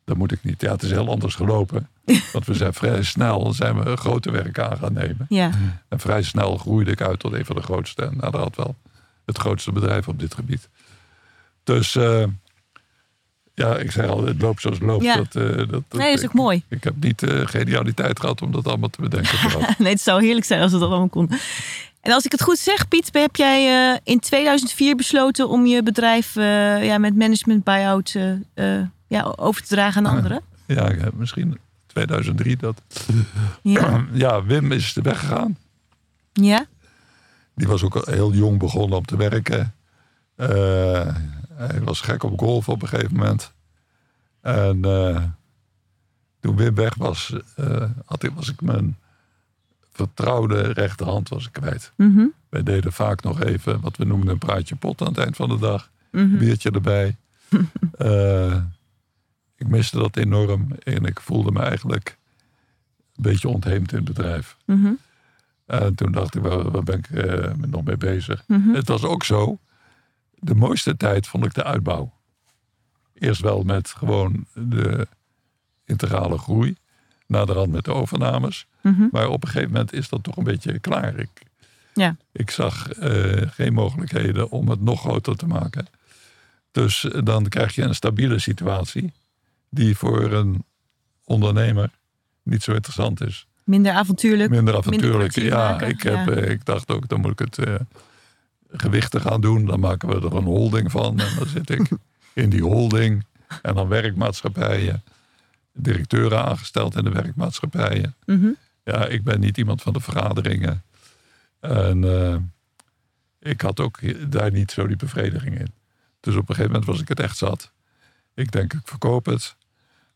Dat moet ik niet. Ja, het is heel anders gelopen. Want we zijn vrij snel zijn we grote werk aan gaan nemen. Ja. En vrij snel groeide ik uit tot een van de grootste. En nou, dat had wel het grootste bedrijf op dit gebied. Dus eh, ja, ik zeg al, het loopt zoals het loopt. Ja. Dat, eh, dat, dat- Nee, dat is ook mooi. Ik heb niet de genialiteit gehad om dat allemaal te bedenken. nee, het zou heerlijk zijn als het dat allemaal kon. En als ik het goed zeg, Piet, heb jij eh, in 2004 besloten om je bedrijf eh, ja, met management buyout eh, eh, ja, over te dragen aan anderen? ja, misschien 2003 dat. Ja. Ja, Wim is weggegaan. ja. Die was ook al heel jong begonnen om te werken. Eh, hij was gek op golf op een gegeven moment. En eh, toen Wim weg was, eh, had ik, was ik mijn vertrouwde rechterhand was ik kwijt. Mhm. Wij deden vaak nog even wat we noemden een praatje pot aan het eind van de dag. Mhm. Biertje erbij. Eh, ik miste dat enorm en ik voelde me eigenlijk een beetje ontheemd in het bedrijf. Mhm. En toen dacht ik, waar, waar ben ik eh, nog mee bezig? Mhm. Het was ook zo, de mooiste tijd vond ik de uitbouw. Eerst wel met gewoon de integrale groei. Naderhand met de overnames. Mhm. Maar op een gegeven moment is dat toch een beetje klaar. Ik, Ja. ik zag eh, geen mogelijkheden om het nog groter te maken. Dus eh, dan krijg je een stabiele situatie. Die voor een ondernemer niet zo interessant is. Minder avontuurlijk. Minder avontuurlijk. Ja, ik, heb, ja. eh, ik dacht ook, dan moet ik het gewichten gaan doen. Dan maken we er een holding van. En dan zit ik in die holding. En dan werkmaatschappijen. Directeuren aangesteld in de werkmaatschappijen. Mhm. Ja, ik ben niet iemand van de vergaderingen. En eh, ik had ook daar niet zo die bevrediging in. Dus op een gegeven moment was ik het echt zat. Ik denk, ik verkoop het.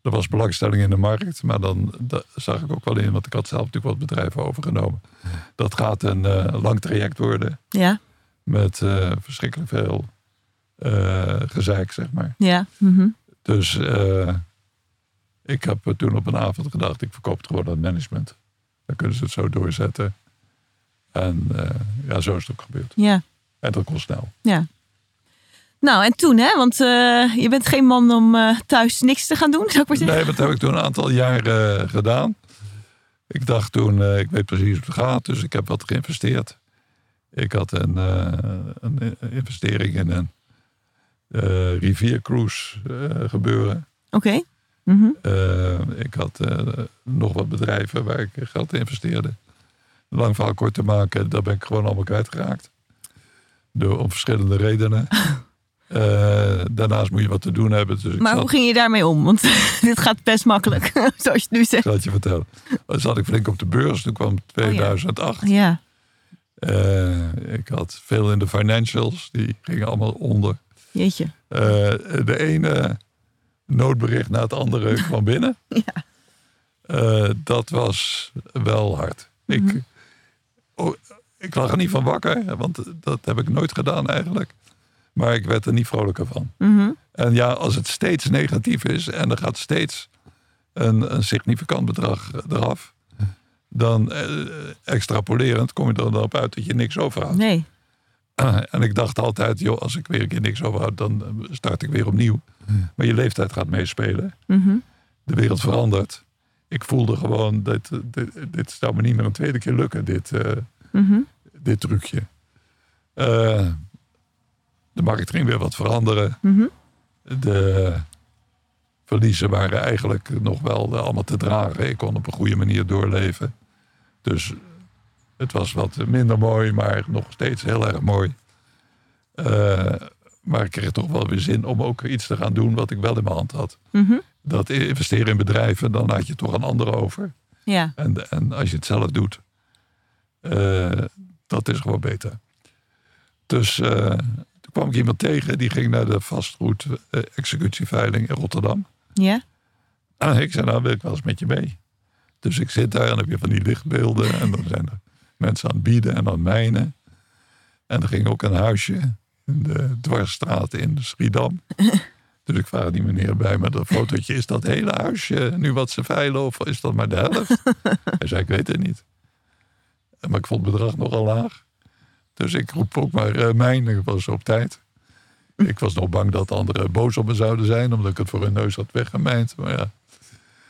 Er was belangstelling in de markt, maar dan zag ik ook wel in, want ik had zelf natuurlijk wat bedrijven overgenomen. Dat gaat een eh, lang traject worden Ja, met eh, verschrikkelijk veel eh gezeik, zeg maar. ja. Mhm. Dus eh, ik heb toen op een avond gedacht, ik verkoop het gewoon aan het management. Dan kunnen ze het zo doorzetten. En ja, zo is het ook gebeurd. ja. En dat kon snel. Ja. Nou, en toen, hè? Want je bent geen man om thuis niks te gaan doen, zou ik maar zeggen. Nee, dat heb ik toen een aantal jaren gedaan. Ik dacht toen, ik weet precies hoe het gaat, dus ik heb wat geïnvesteerd. Ik had een, eh, een investering in een eh, riviercruise eh, gebeuren. Oké. Mhm. Eh, ik had eh, nog wat bedrijven waar ik geld in investeerde. Lang verhaal kort te maken, daar ben ik gewoon allemaal kwijtgeraakt. Door, om verschillende redenen. Eh, daarnaast moet je wat te doen hebben. Dus Maar zat, hoe ging je daarmee om? Want dit gaat best makkelijk, zoals je het nu zegt. ik zal het je vertellen. Dan zat ik flink op de beurs. Toen kwam 2008. Ja. Eh, ik had veel in de financials. Die gingen allemaal onder. Jeetje. Eh, de ene noodbericht na het andere kwam binnen. Ja. Eh, dat was wel hard. Mhm. ik, oh, ik lag er niet van wakker, want dat heb ik nooit gedaan eigenlijk. Maar ik werd er niet vrolijker van. Mhm. En ja, als het steeds negatief is en er gaat steeds een, een significant bedrag eraf, dan eh, extrapolerend kom je er dan op uit dat je niks overhoudt. Nee. En ik dacht altijd, joh, als ik weer een keer niks overhoud, dan eh, start ik weer opnieuw. Maar je leeftijd gaat meespelen. Mhm. De wereld verandert. Ik voelde gewoon, dit, dit, dit zou me niet meer een tweede keer lukken, dit, eh, Mhm. dit trucje. Eh, de markt ging weer wat veranderen. Mhm. De verliezen waren eigenlijk nog wel allemaal te dragen. Ik kon op een goede manier doorleven. Dus het was wat minder mooi, maar nog steeds heel erg mooi. Eh, maar ik kreeg toch wel weer zin om ook iets te gaan doen wat ik wel in mijn hand had. Mhm. Dat investeren in bedrijven, dan laat je toch aan anderen over. Ja. En, en als je het zelf doet, eh, dat is gewoon beter. Dus eh, toen kwam ik iemand tegen, die ging naar de vastgoed eh, executieveiling in Rotterdam. Ja. En ik zei, nou wil ik wel eens met je mee. Dus ik zit daar en heb je van die lichtbeelden. En dan zijn er mensen aan het bieden en aan het mijnen. En er ging ook een huisje in de dwarsstraat in Schiedam. Dus ik vraag die meneer bij me dat fotootje. Is dat hele huisje nu wat ze veilen of is dat maar de helft? Hij zei, ik weet het niet. Maar ik vond het bedrag nogal laag. Dus ik roep ook maar uh, mijn. Ik was op tijd. Ik was nog bang dat anderen boos op me zouden zijn. Omdat ik het voor hun neus had weggemijnd. Maar ja,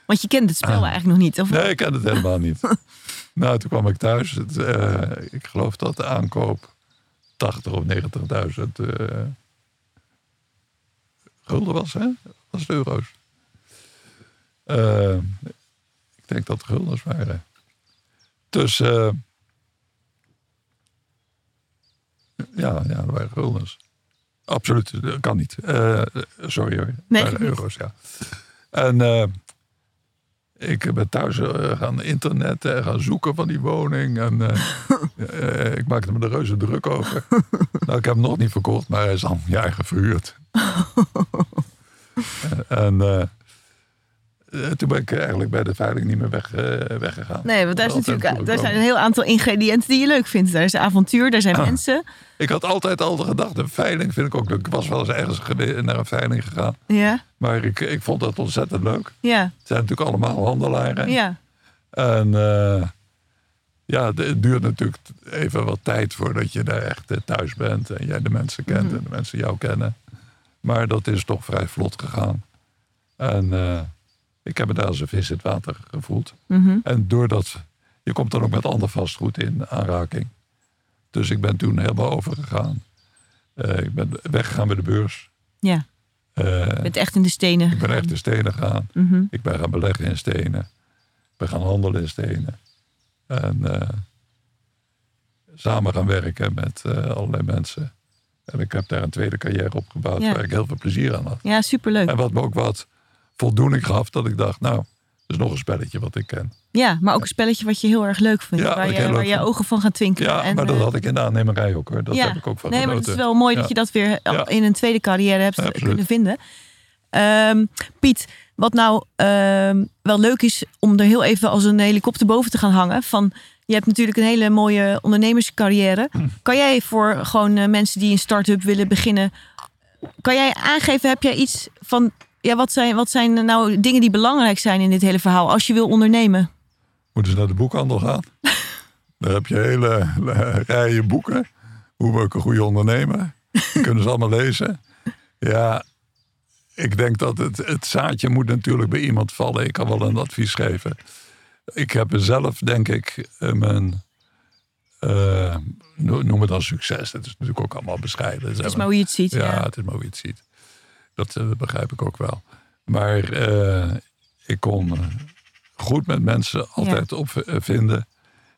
Want je kent het spel eigenlijk nog niet. Of? Nee, ik ken het helemaal niet. nou, toen kwam ik thuis. Het, eh, ik geloof dat de aankoop 80 of 90.000 eh, gulden was, hè? Was het euro's? Eh, ik denk dat het guldens waren. Dus, eh, ja, ja, dat waren guldens. Absoluut, dat kan niet. Sorry hoor. Nee, euro's, ja. En... eh, ik ben thuis eh, gaan internetten en gaan zoeken van die woning. En eh, eh, ik maakte me er reuze druk over. nou, ik heb hem nog niet verkocht, maar hij is al jaar verhuurd. en eh, eh, toen ben ik eigenlijk bij de veiling niet meer weg, eh, weggegaan. Nee, want daar, is natuurlijk, daar zijn een heel aantal ingrediënten die je leuk vindt. Daar is avontuur, daar zijn Ah. mensen. Ik had altijd al gedacht, een veiling vind ik ook leuk. Ik was wel eens ergens naar een veiling gegaan. Ja, Maar ik, ik vond dat ontzettend leuk. ja, Het zijn natuurlijk allemaal handelaren. ja. En eh, ja, het- duurt natuurlijk even wat tijd voordat je daar echt eh, thuis bent. En jij de mensen kent Mhm. en de mensen jou kennen. Maar dat is toch vrij vlot gegaan. En eh, ik heb me daar als een vis in het water gevoeld. Mhm. En doordat, je komt dan ook met ander vastgoed in aanraking. Dus ik ben toen helemaal overgegaan. Eh, ik ben weggegaan bij de beurs. ja. Eh, Je bent echt in de stenen. ik ben echt in stenen gegaan. Mhm. Ik ben gaan beleggen in stenen. Ik ben gaan handelen in stenen. En eh, samen gaan werken met allerlei mensen. En ik heb daar een tweede carrière opgebouwd Ja. waar ik heel veel plezier aan had. Ja, superleuk. En wat me ook wat voldoening gaf, dat ik dacht, nou, dat is nog een spelletje wat ik ken. Ja, maar ook een spelletje wat je heel erg leuk vindt. Ja, waar je, waar je ogen van gaan twinkelen. Ja, En, maar dat eh, had ik in de aannemerij ook hoor. Dat ja. heb ik ook van Nee, maar het is wel mooi dat je dat weer in een tweede carrière hebt kunnen vinden. Ehm, Piet, wat nou ehm, wel leuk is om er heel even als een helikopter boven te gaan hangen. Van, je hebt natuurlijk een hele mooie ondernemerscarrière. Hm. Kan jij voor gewoon eh, mensen die een start-up willen beginnen, kan jij aangeven, heb jij iets van, ja, wat zijn, wat zijn nou dingen die belangrijk zijn in dit hele verhaal als je wil ondernemen? Moeten ze naar de boekhandel gaan? Daar heb je hele eh, rijen boeken. Hoe word ik een goede ondernemer? Die kunnen ze allemaal lezen. Ja, ik denk dat het, het zaadje moet natuurlijk bij iemand vallen. Ik kan wel een advies geven. Ik heb zelf, denk ik, eh, mijn... eh, no- noem het dan succes. Het is natuurlijk ook allemaal bescheiden. Het is maar hoe je het ziet. Ja, Ja. het is maar hoe je het ziet. Dat eh, begrijp ik ook wel. Maar eh, ik kon eh, goed met mensen altijd op eh, vinden.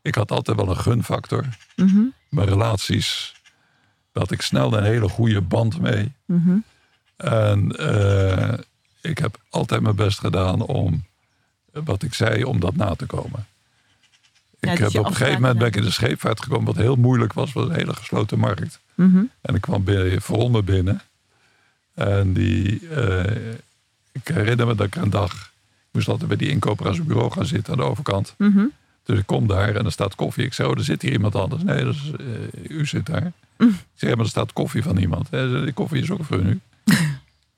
Ik had altijd wel een gunfactor. Mhm, Mijn relaties, daar had ik snel een hele goede band mee. mhm. En eh, ik heb altijd mijn best gedaan om, wat ik zei, om dat na te komen. Ja, ik dat heb op een gegeven moment ben ik in de scheepvaart gekomen, wat heel moeilijk was, was een hele gesloten markt. Mhm. En ik kwam voor me binnen. En die, eh, ik herinner me dat ik een dag, ik moest altijd bij die inkoper aan zijn bureau gaan zitten aan de overkant. Mhm. Dus ik kom daar en er staat koffie. Ik zeg, oh, er zit hier iemand anders. Nee, dat is, eh, u zit daar. Mm. Ik zeg, maar er staat koffie van iemand. Hij die koffie is ook voor u.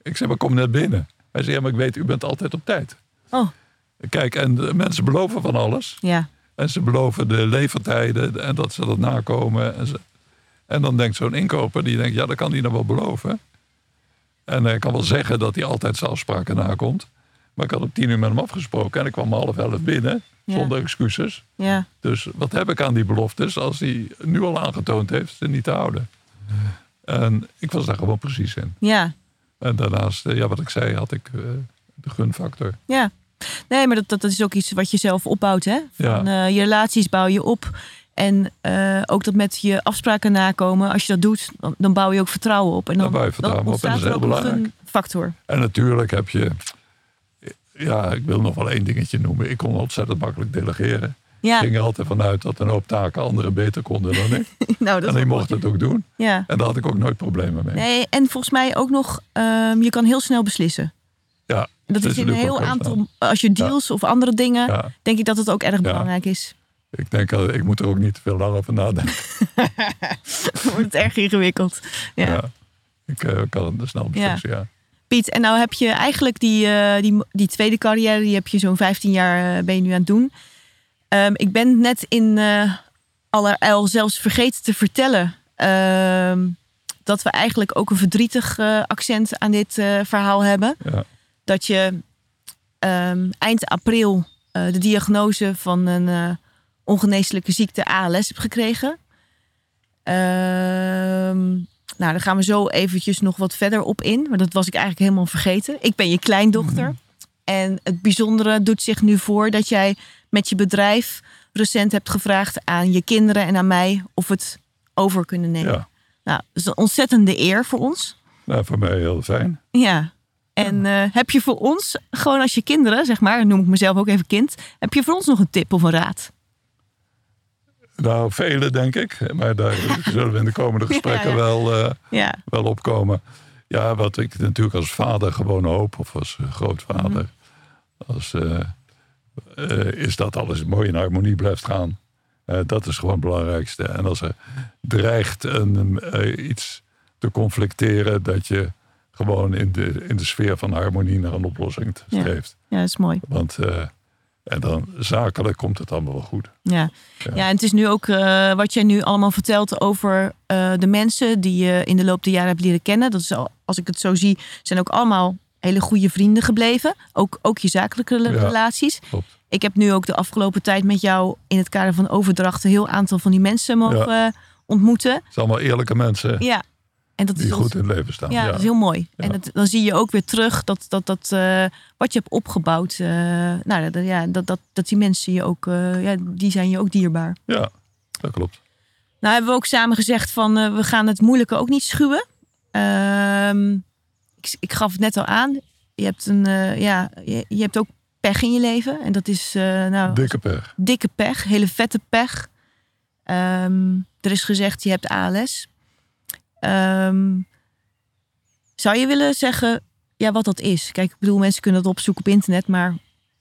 ik zeg, maar kom net binnen. Hij zei, ja, maar ik weet, u bent altijd op tijd. Oh, Kijk, en de mensen beloven van alles. ja. En ze beloven de levertijden en dat ze dat nakomen. En, ze, en dan denkt zo'n inkoper, die denkt, ja, dat kan hij nog wel beloven. En hij kan wel zeggen dat hij altijd zijn afspraken nakomt. Maar ik had om tien uur met hem afgesproken en ik kwam om half elf binnen, Ja. zonder excuses. Ja. Dus wat heb ik aan die beloftes als hij nu al aangetoond heeft ze niet te houden? En ik was daar gewoon precies in. Ja. En daarnaast, eh, ja, wat ik zei, had ik eh, de gunfactor. Ja. Nee, maar dat, dat, dat is ook iets wat je zelf opbouwt, hè? Van, Ja. eh, je relaties bouw je op. En eh, ook dat met je afspraken nakomen. Als je dat doet, dan, dan bouw je ook vertrouwen op. En dan, Dan bouw je vertrouwen op. En dat is heel belangrijk. een factor. En natuurlijk heb je, ja, ik wil nog wel één dingetje noemen. Ik kon ontzettend makkelijk delegeren. Ja, Ik ging er altijd vanuit dat een hoop taken anderen beter konden dan ik. nou, dat en wel mocht het ook doen. Ja. En daar had ik ook nooit problemen mee. Nee, en volgens mij ook nog, ehm, je kan heel snel beslissen. Ja, Dat is in een heel aantal, als je deals of andere dingen, denk ik dat het ook erg belangrijk is. Ik denk, ik moet er ook niet te veel lang over nadenken. Wordt erg ingewikkeld. Ja. Ja. Ik eh, kan het snel beslissen, ja. Piet, en nou heb je eigenlijk die, eh, die, die tweede carrière, die heb je zo'n 15 jaar eh, ben je nu aan het doen. Ehm, ik ben net in allerijl zelfs vergeten te vertellen ehm, dat we eigenlijk ook een verdrietig accent aan dit verhaal hebben. ja. Dat je ehm, eind april de diagnose van een ongeneeslijke ziekte ALS hebt gekregen. Ehm, nou, daar gaan we zo eventjes nog wat verder op in. Maar dat was ik eigenlijk helemaal vergeten. Ik ben je kleindochter. En het bijzondere doet zich nu voor dat jij met je bedrijf recent hebt gevraagd aan je kinderen en aan mij of we het over kunnen nemen. ja. Nou, dat is een ontzettende eer voor ons. Nou, voor mij heel fijn. Ja. En eh, heb je voor ons, gewoon als je kinderen, zeg maar, noem ik mezelf ook even kind, heb je voor ons nog een tip of een raad? Nou, vele denk ik. Maar daar zullen we in de komende gesprekken Ja, ja. Wel, eh, Ja, wel opkomen. Ja, wat ik natuurlijk als vader gewoon hoop, of als eh, grootvader, als, eh, is dat alles mooi in harmonie blijft gaan. Dat is gewoon het belangrijkste. En als er dreigt een, iets te conflicteren, dat je gewoon in de, in de sfeer van harmonie naar een oplossing streeft. ja, dat is mooi. Want en dan zakelijk komt het allemaal wel goed. Ja. Ja. ja, en het is nu ook eh, wat jij nu allemaal vertelt over eh, de mensen die je in de loop der jaren hebt leren kennen. Dat is al, als ik het zo zie, zijn ook allemaal hele goede vrienden gebleven. Ook, ook je zakelijke Ja. relaties. Klopt. Ik heb nu ook de afgelopen tijd met jou in het kader van overdracht een heel aantal van die mensen mogen ontmoeten. Het zijn allemaal eerlijke mensen Ja, en dat die is goed in het leven staan. ja, dat is heel mooi. Ja. En het, dan zie je ook weer terug dat, dat, dat eh, wat je hebt opgebouwd, eh, nou, dat, ja, dat, dat, dat die mensen je ook, eh, ja, die zijn je ook dierbaar. ja, dat klopt. Nou hebben we ook samen gezegd van we gaan het moeilijke ook niet schuwen. Ehm, ik, ik gaf het net al aan. Je hebt, een, ja, je, je hebt ook pech in je leven. En dat is nou, Dikke pech. dikke pech, hele vette pech. Ehm, er is gezegd je hebt ALS. Ehm, zou je willen zeggen ja, wat dat is? Kijk, ik bedoel, mensen kunnen het opzoeken op internet. Maar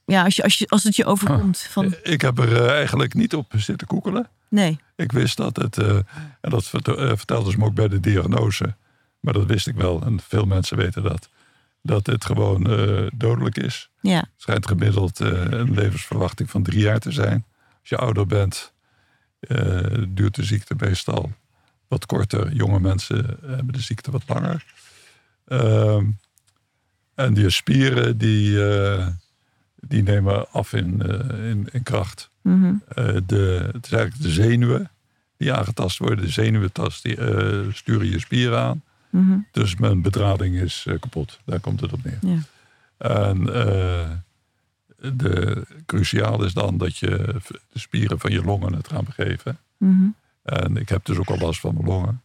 ja, als, je, als, je, als het je overkomt. Van, Ik heb er eh, eigenlijk niet op zitten koekelen. nee, Ik wist dat het, eh, en dat vert- eh, vertelden ze me ook bij de diagnose, maar dat wist ik wel en veel mensen weten dat, dat het gewoon eh, dodelijk is. ja, Het schijnt gemiddeld eh, een levensverwachting van drie jaar te zijn. Als je ouder bent, eh, duurt de ziekte meestal wat korter. Jonge mensen hebben de ziekte wat langer. Ehm, en die spieren die, eh, die nemen af in, eh, in, in kracht. mhm, Eh, de, het is eigenlijk de zenuwen die aangetast worden. De zenuwentast die, sturen je spieren aan. mhm, Dus mijn bedrading is kapot. Daar komt het op neer. ja, En de, cruciaal is dan dat je de spieren van je longen het gaan begeven. mhm, En ik heb dus ook al last van mijn longen.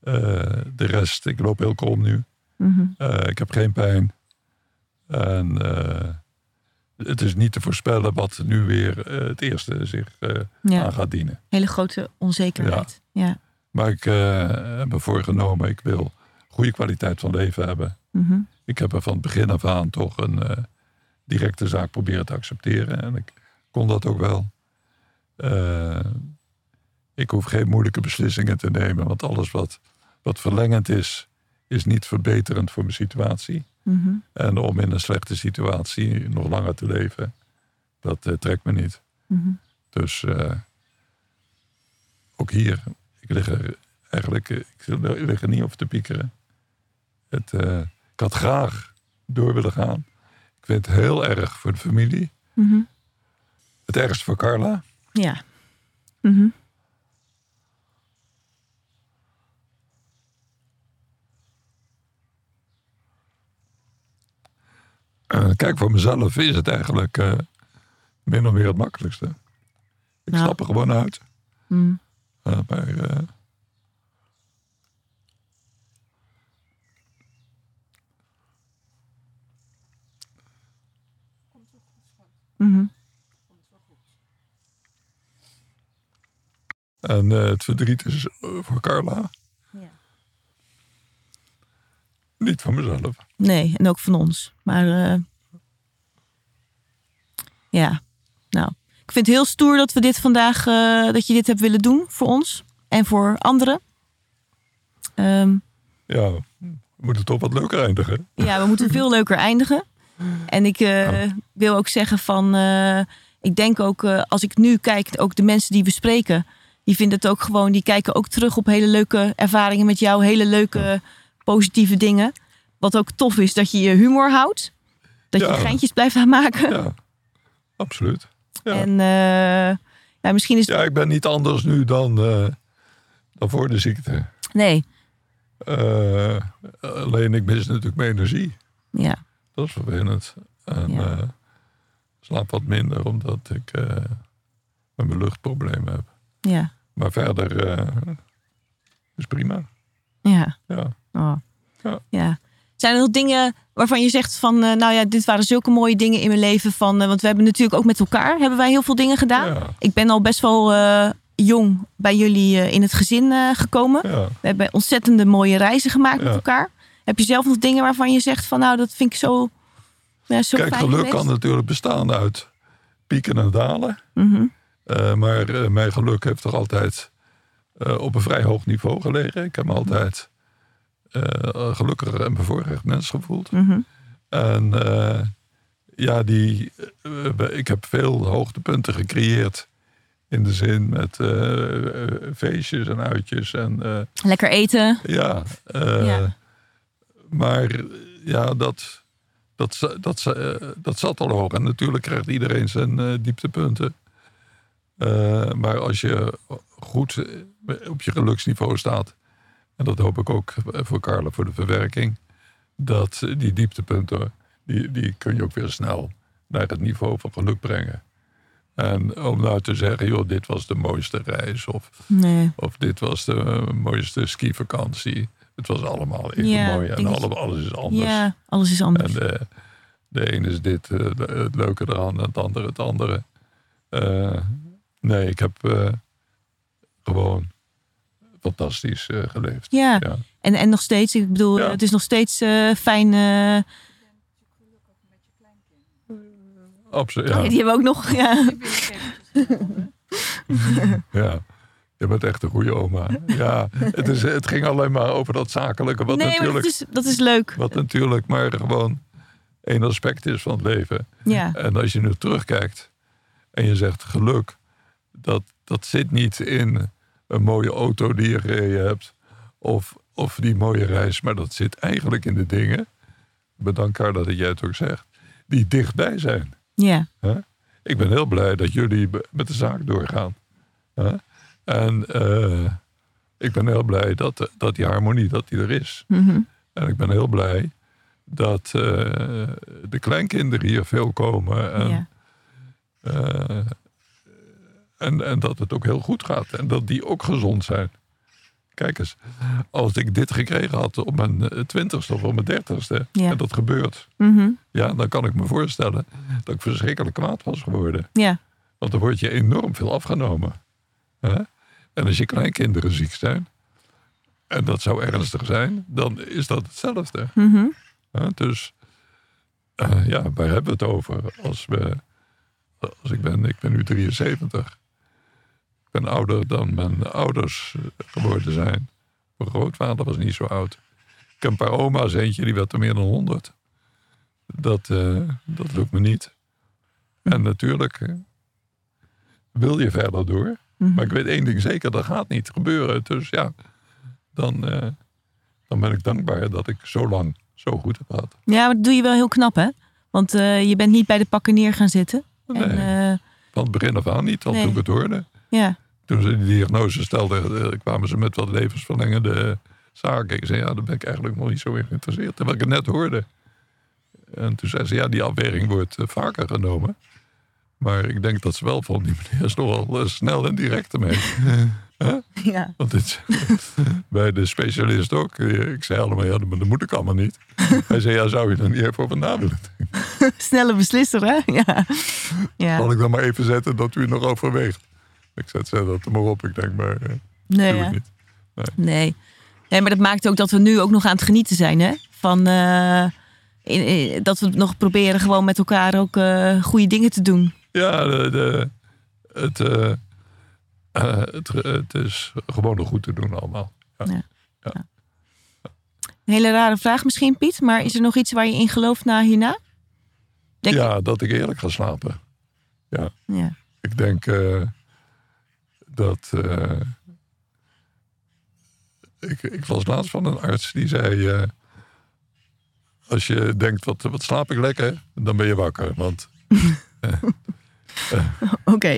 Eh, de rest, ik loop heel krom nu. mhm. Eh, ik heb geen pijn. En eh, het is niet te voorspellen wat nu weer het eerste zich ja. aan gaat dienen. Hele grote onzekerheid. Ja. Maar ik heb me voorgenomen, ik wil goede kwaliteit van leven hebben. mhm, Ik heb er van het begin af aan toch een directe zaak proberen te accepteren. En ik kon dat ook wel. Ik hoef geen moeilijke beslissingen te nemen. Want alles wat, wat verlengend is, is niet verbeterend voor mijn situatie. mhm. En om in een slechte situatie nog langer te leven, dat eh, trekt me niet. Mhm. Dus eh, ook hier, ik lig er eigenlijk eh, ik lig er niet over te piekeren. Het, eh, ik had graag door willen gaan. Ik vind het heel erg voor de familie. Mhm. Het ergst voor Carla. Ja. Mhm. Eh, kijk, voor mezelf is het eigenlijk eh, min of meer het makkelijkste. Ik stap er gewoon uit. Mhm. Eh, maar eh, Mhm. en eh, het verdriet is voor Carla. Niet voor mezelf. Nee, en ook van ons. Maar eh, ja, nou. Ik vind het heel stoer dat we dit vandaag, eh, dat je dit hebt willen doen voor ons en voor anderen. Ehm, Ja, we moeten toch wat leuker eindigen. ja, we moeten veel leuker eindigen. En ik eh, wil ook zeggen van, ik denk ook als ik nu kijk, ook de mensen die we spreken, die vinden het ook gewoon, die kijken ook terug op hele leuke ervaringen met jou, hele leuke positieve dingen. Wat ook tof is, dat je je humor houdt. Dat je geintjes blijft aanmaken. Ja, absoluut. Ja. En eh, ja, misschien is. Ja, ik ben niet anders nu dan, eh, dan voor de ziekte. Nee, Eh, alleen ik mis natuurlijk mijn energie. ja. Dat is vervelend. En Ja. slaap wat minder omdat ik met mijn luchtproblemen heb. Ja, Maar verder is prima. ja. Ja. Oh. Ja. ja. Zijn er nog dingen waarvan je zegt van, eh, nou ja, dit waren zulke mooie dingen in mijn leven van, eh, want we hebben natuurlijk ook met elkaar hebben wij heel veel dingen gedaan. Ja. Ik ben al best wel eh, jong bij jullie in het gezin gekomen. Ja. We hebben ontzettende mooie reizen gemaakt met elkaar. Heb je zelf nog dingen waarvan je zegt van, nou, dat vind ik zo, ja, zo Kijk, fijn geluk geweest? kan natuurlijk bestaan uit pieken en dalen. Mhm. Maar mijn geluk heeft toch altijd op een vrij hoog niveau gelegen. Ik heb altijd eh, gelukkig en bevoorrecht mens gevoeld. Mhm. En eh, ja, die, eh, ik heb veel hoogtepunten gecreëerd. In de zin met feestjes en uitjes. En Lekker eten. ja, Ja. maar ja, dat, dat, dat, dat zat al hoog. En natuurlijk krijgt iedereen zijn dieptepunten. Maar als je goed op je geluksniveau staat, en dat hoop ik ook voor Carla voor de verwerking, dat eh, die dieptepunten, die, die kun je ook weer snel naar het niveau van geluk brengen. En om nou te zeggen, joh, dit was de mooiste reis, of Nee. of dit was de eh, mooiste skivakantie. Het was allemaal even Ja, mooi en alle, alles is anders. Ja, alles is anders. En de, de ene is dit eh, de- het leuke eraan en het andere het andere. Eh, nee, ik heb eh, gewoon fantastisch eh, geleefd. ja. Ja. En, en nog steeds, ik bedoel, Ja. het is nog steeds eh, fijn. eh, Absoluut. oh, Ja, die hebben we ook nog. Ja. ja. Je bent echt een goede oma. Ja, het, is, het ging alleen maar over dat zakelijke. Wat nee, maar natuurlijk, dat is, dat is leuk. wat natuurlijk maar gewoon één aspect is van het leven. Ja. En als je nu terugkijkt en je zegt geluk, dat, dat zit niet in een mooie auto die je gereden hebt of, of die mooie reis, maar dat zit eigenlijk in de dingen, bedankt Carla dat jij het ook zegt, die dichtbij zijn. Ja. Ik ben heel blij dat jullie met de zaak doorgaan. En eh, ik ben heel blij dat, dat die harmonie dat die er is. Mhm. En ik ben heel blij dat eh, de kleinkinderen hier veel komen. En, ja. eh, en, en dat het ook heel goed gaat. En dat die ook gezond zijn. Kijk eens, als ik dit gekregen had op mijn eh, twintigste of op mijn dertigste. Ja. En dat gebeurt. Mhm. Ja, dan kan ik me voorstellen dat ik verschrikkelijk kwaad was geworden. ja. Want dan word je enorm veel afgenomen. Hè? En als je kleinkinderen ziek zijn. En dat zou ernstig zijn. Dan is dat hetzelfde. Mhm. Dus eh, ja, waar hebben we het over? Als, we, als ik, ben, ik ben nu 73. Ik ben ouder dan mijn ouders geworden zijn. Mijn grootvader was niet zo oud. Ik heb een paar oma's, eentje die werd er meer dan 100. Dat, eh, dat lukt me niet. En natuurlijk eh, wil je verder door. Mhm. Maar ik weet één ding zeker, dat gaat niet gebeuren. Dus ja, dan, eh, dan ben ik dankbaar dat ik zo lang zo goed heb gehad. ja, maar dat doe je wel heel knap, hè? Want je bent niet bij de pakken neer gaan zitten. Nee, En, van het begin af aan niet, al Nee. toen ik het hoorde. ja. Toen ze die diagnose stelden, eh, kwamen ze met wat levensverlengende zaken. Ik zei, ja, daar ben ik eigenlijk nog niet zo in geïnteresseerd. Terwijl ik het net hoorde. En toen zei ze, ja, die afweging wordt eh, vaker genomen. Maar ik denk dat ze wel van die meneer is nogal eh, snel en direct ermee. ja. Want dit, bij de specialist ook. Ik zei allemaal, ja, dat moet ik allemaal niet. Hij zei, ja, zou je er niet even over na willen denken? Snelle beslisser, hè? Ja. ja. Zal ik dan maar even zetten dat u nog overweegt? Ik zet, zet dat er maar op. Ik denk, maar eh, Nee, doe ja. niet. Nee. nee, maar dat maakt ook dat we nu ook nog aan het genieten zijn, hè? Van eh, in- in- dat we nog proberen gewoon met elkaar ook eh, goede dingen te doen. Ja, de, de, het, het, het is gewoon nog goed te doen allemaal. Ja. Een hele rare vraag misschien, Piet. Maar is er nog iets waar je in gelooft na hierna? Denk ja, dat ik eerlijk ga slapen. Ja, Ja. ik denk dat... eh, ik, ik las laatst van een arts die zei... eh, als je denkt, wat, wat slaap ik lekker, dan ben je wakker. Want, Oké.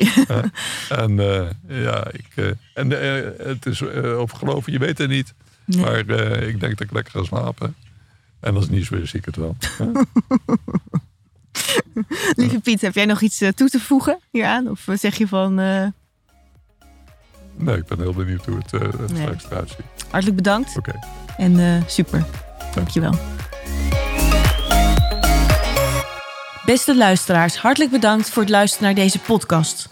en eh, ja, ik, eh, en eh, het is eh, over geloven, je weet het niet. Nee. Maar eh, ik denk dat ik lekker ga slapen. En als het niet zo is, zie ik het wel. Lieve Piet, heb jij nog iets eh, toe te voegen hieraan? Of eh, zeg je van eh, Nee, ik ben heel benieuwd hoe het, uh, straks eruit ziet. Hartelijk bedankt. Oké. Okay. En uh, super. Dankjewel. Beste luisteraars, hartelijk bedankt voor het luisteren naar deze podcast.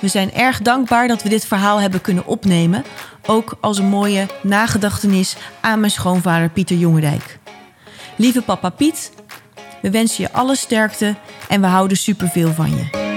We zijn erg dankbaar dat we dit verhaal hebben kunnen opnemen, ook als een mooie nagedachtenis aan mijn schoonvader Pieter Jongendijk. Lieve papa Piet, we wensen je alle sterkte en we houden superveel van je.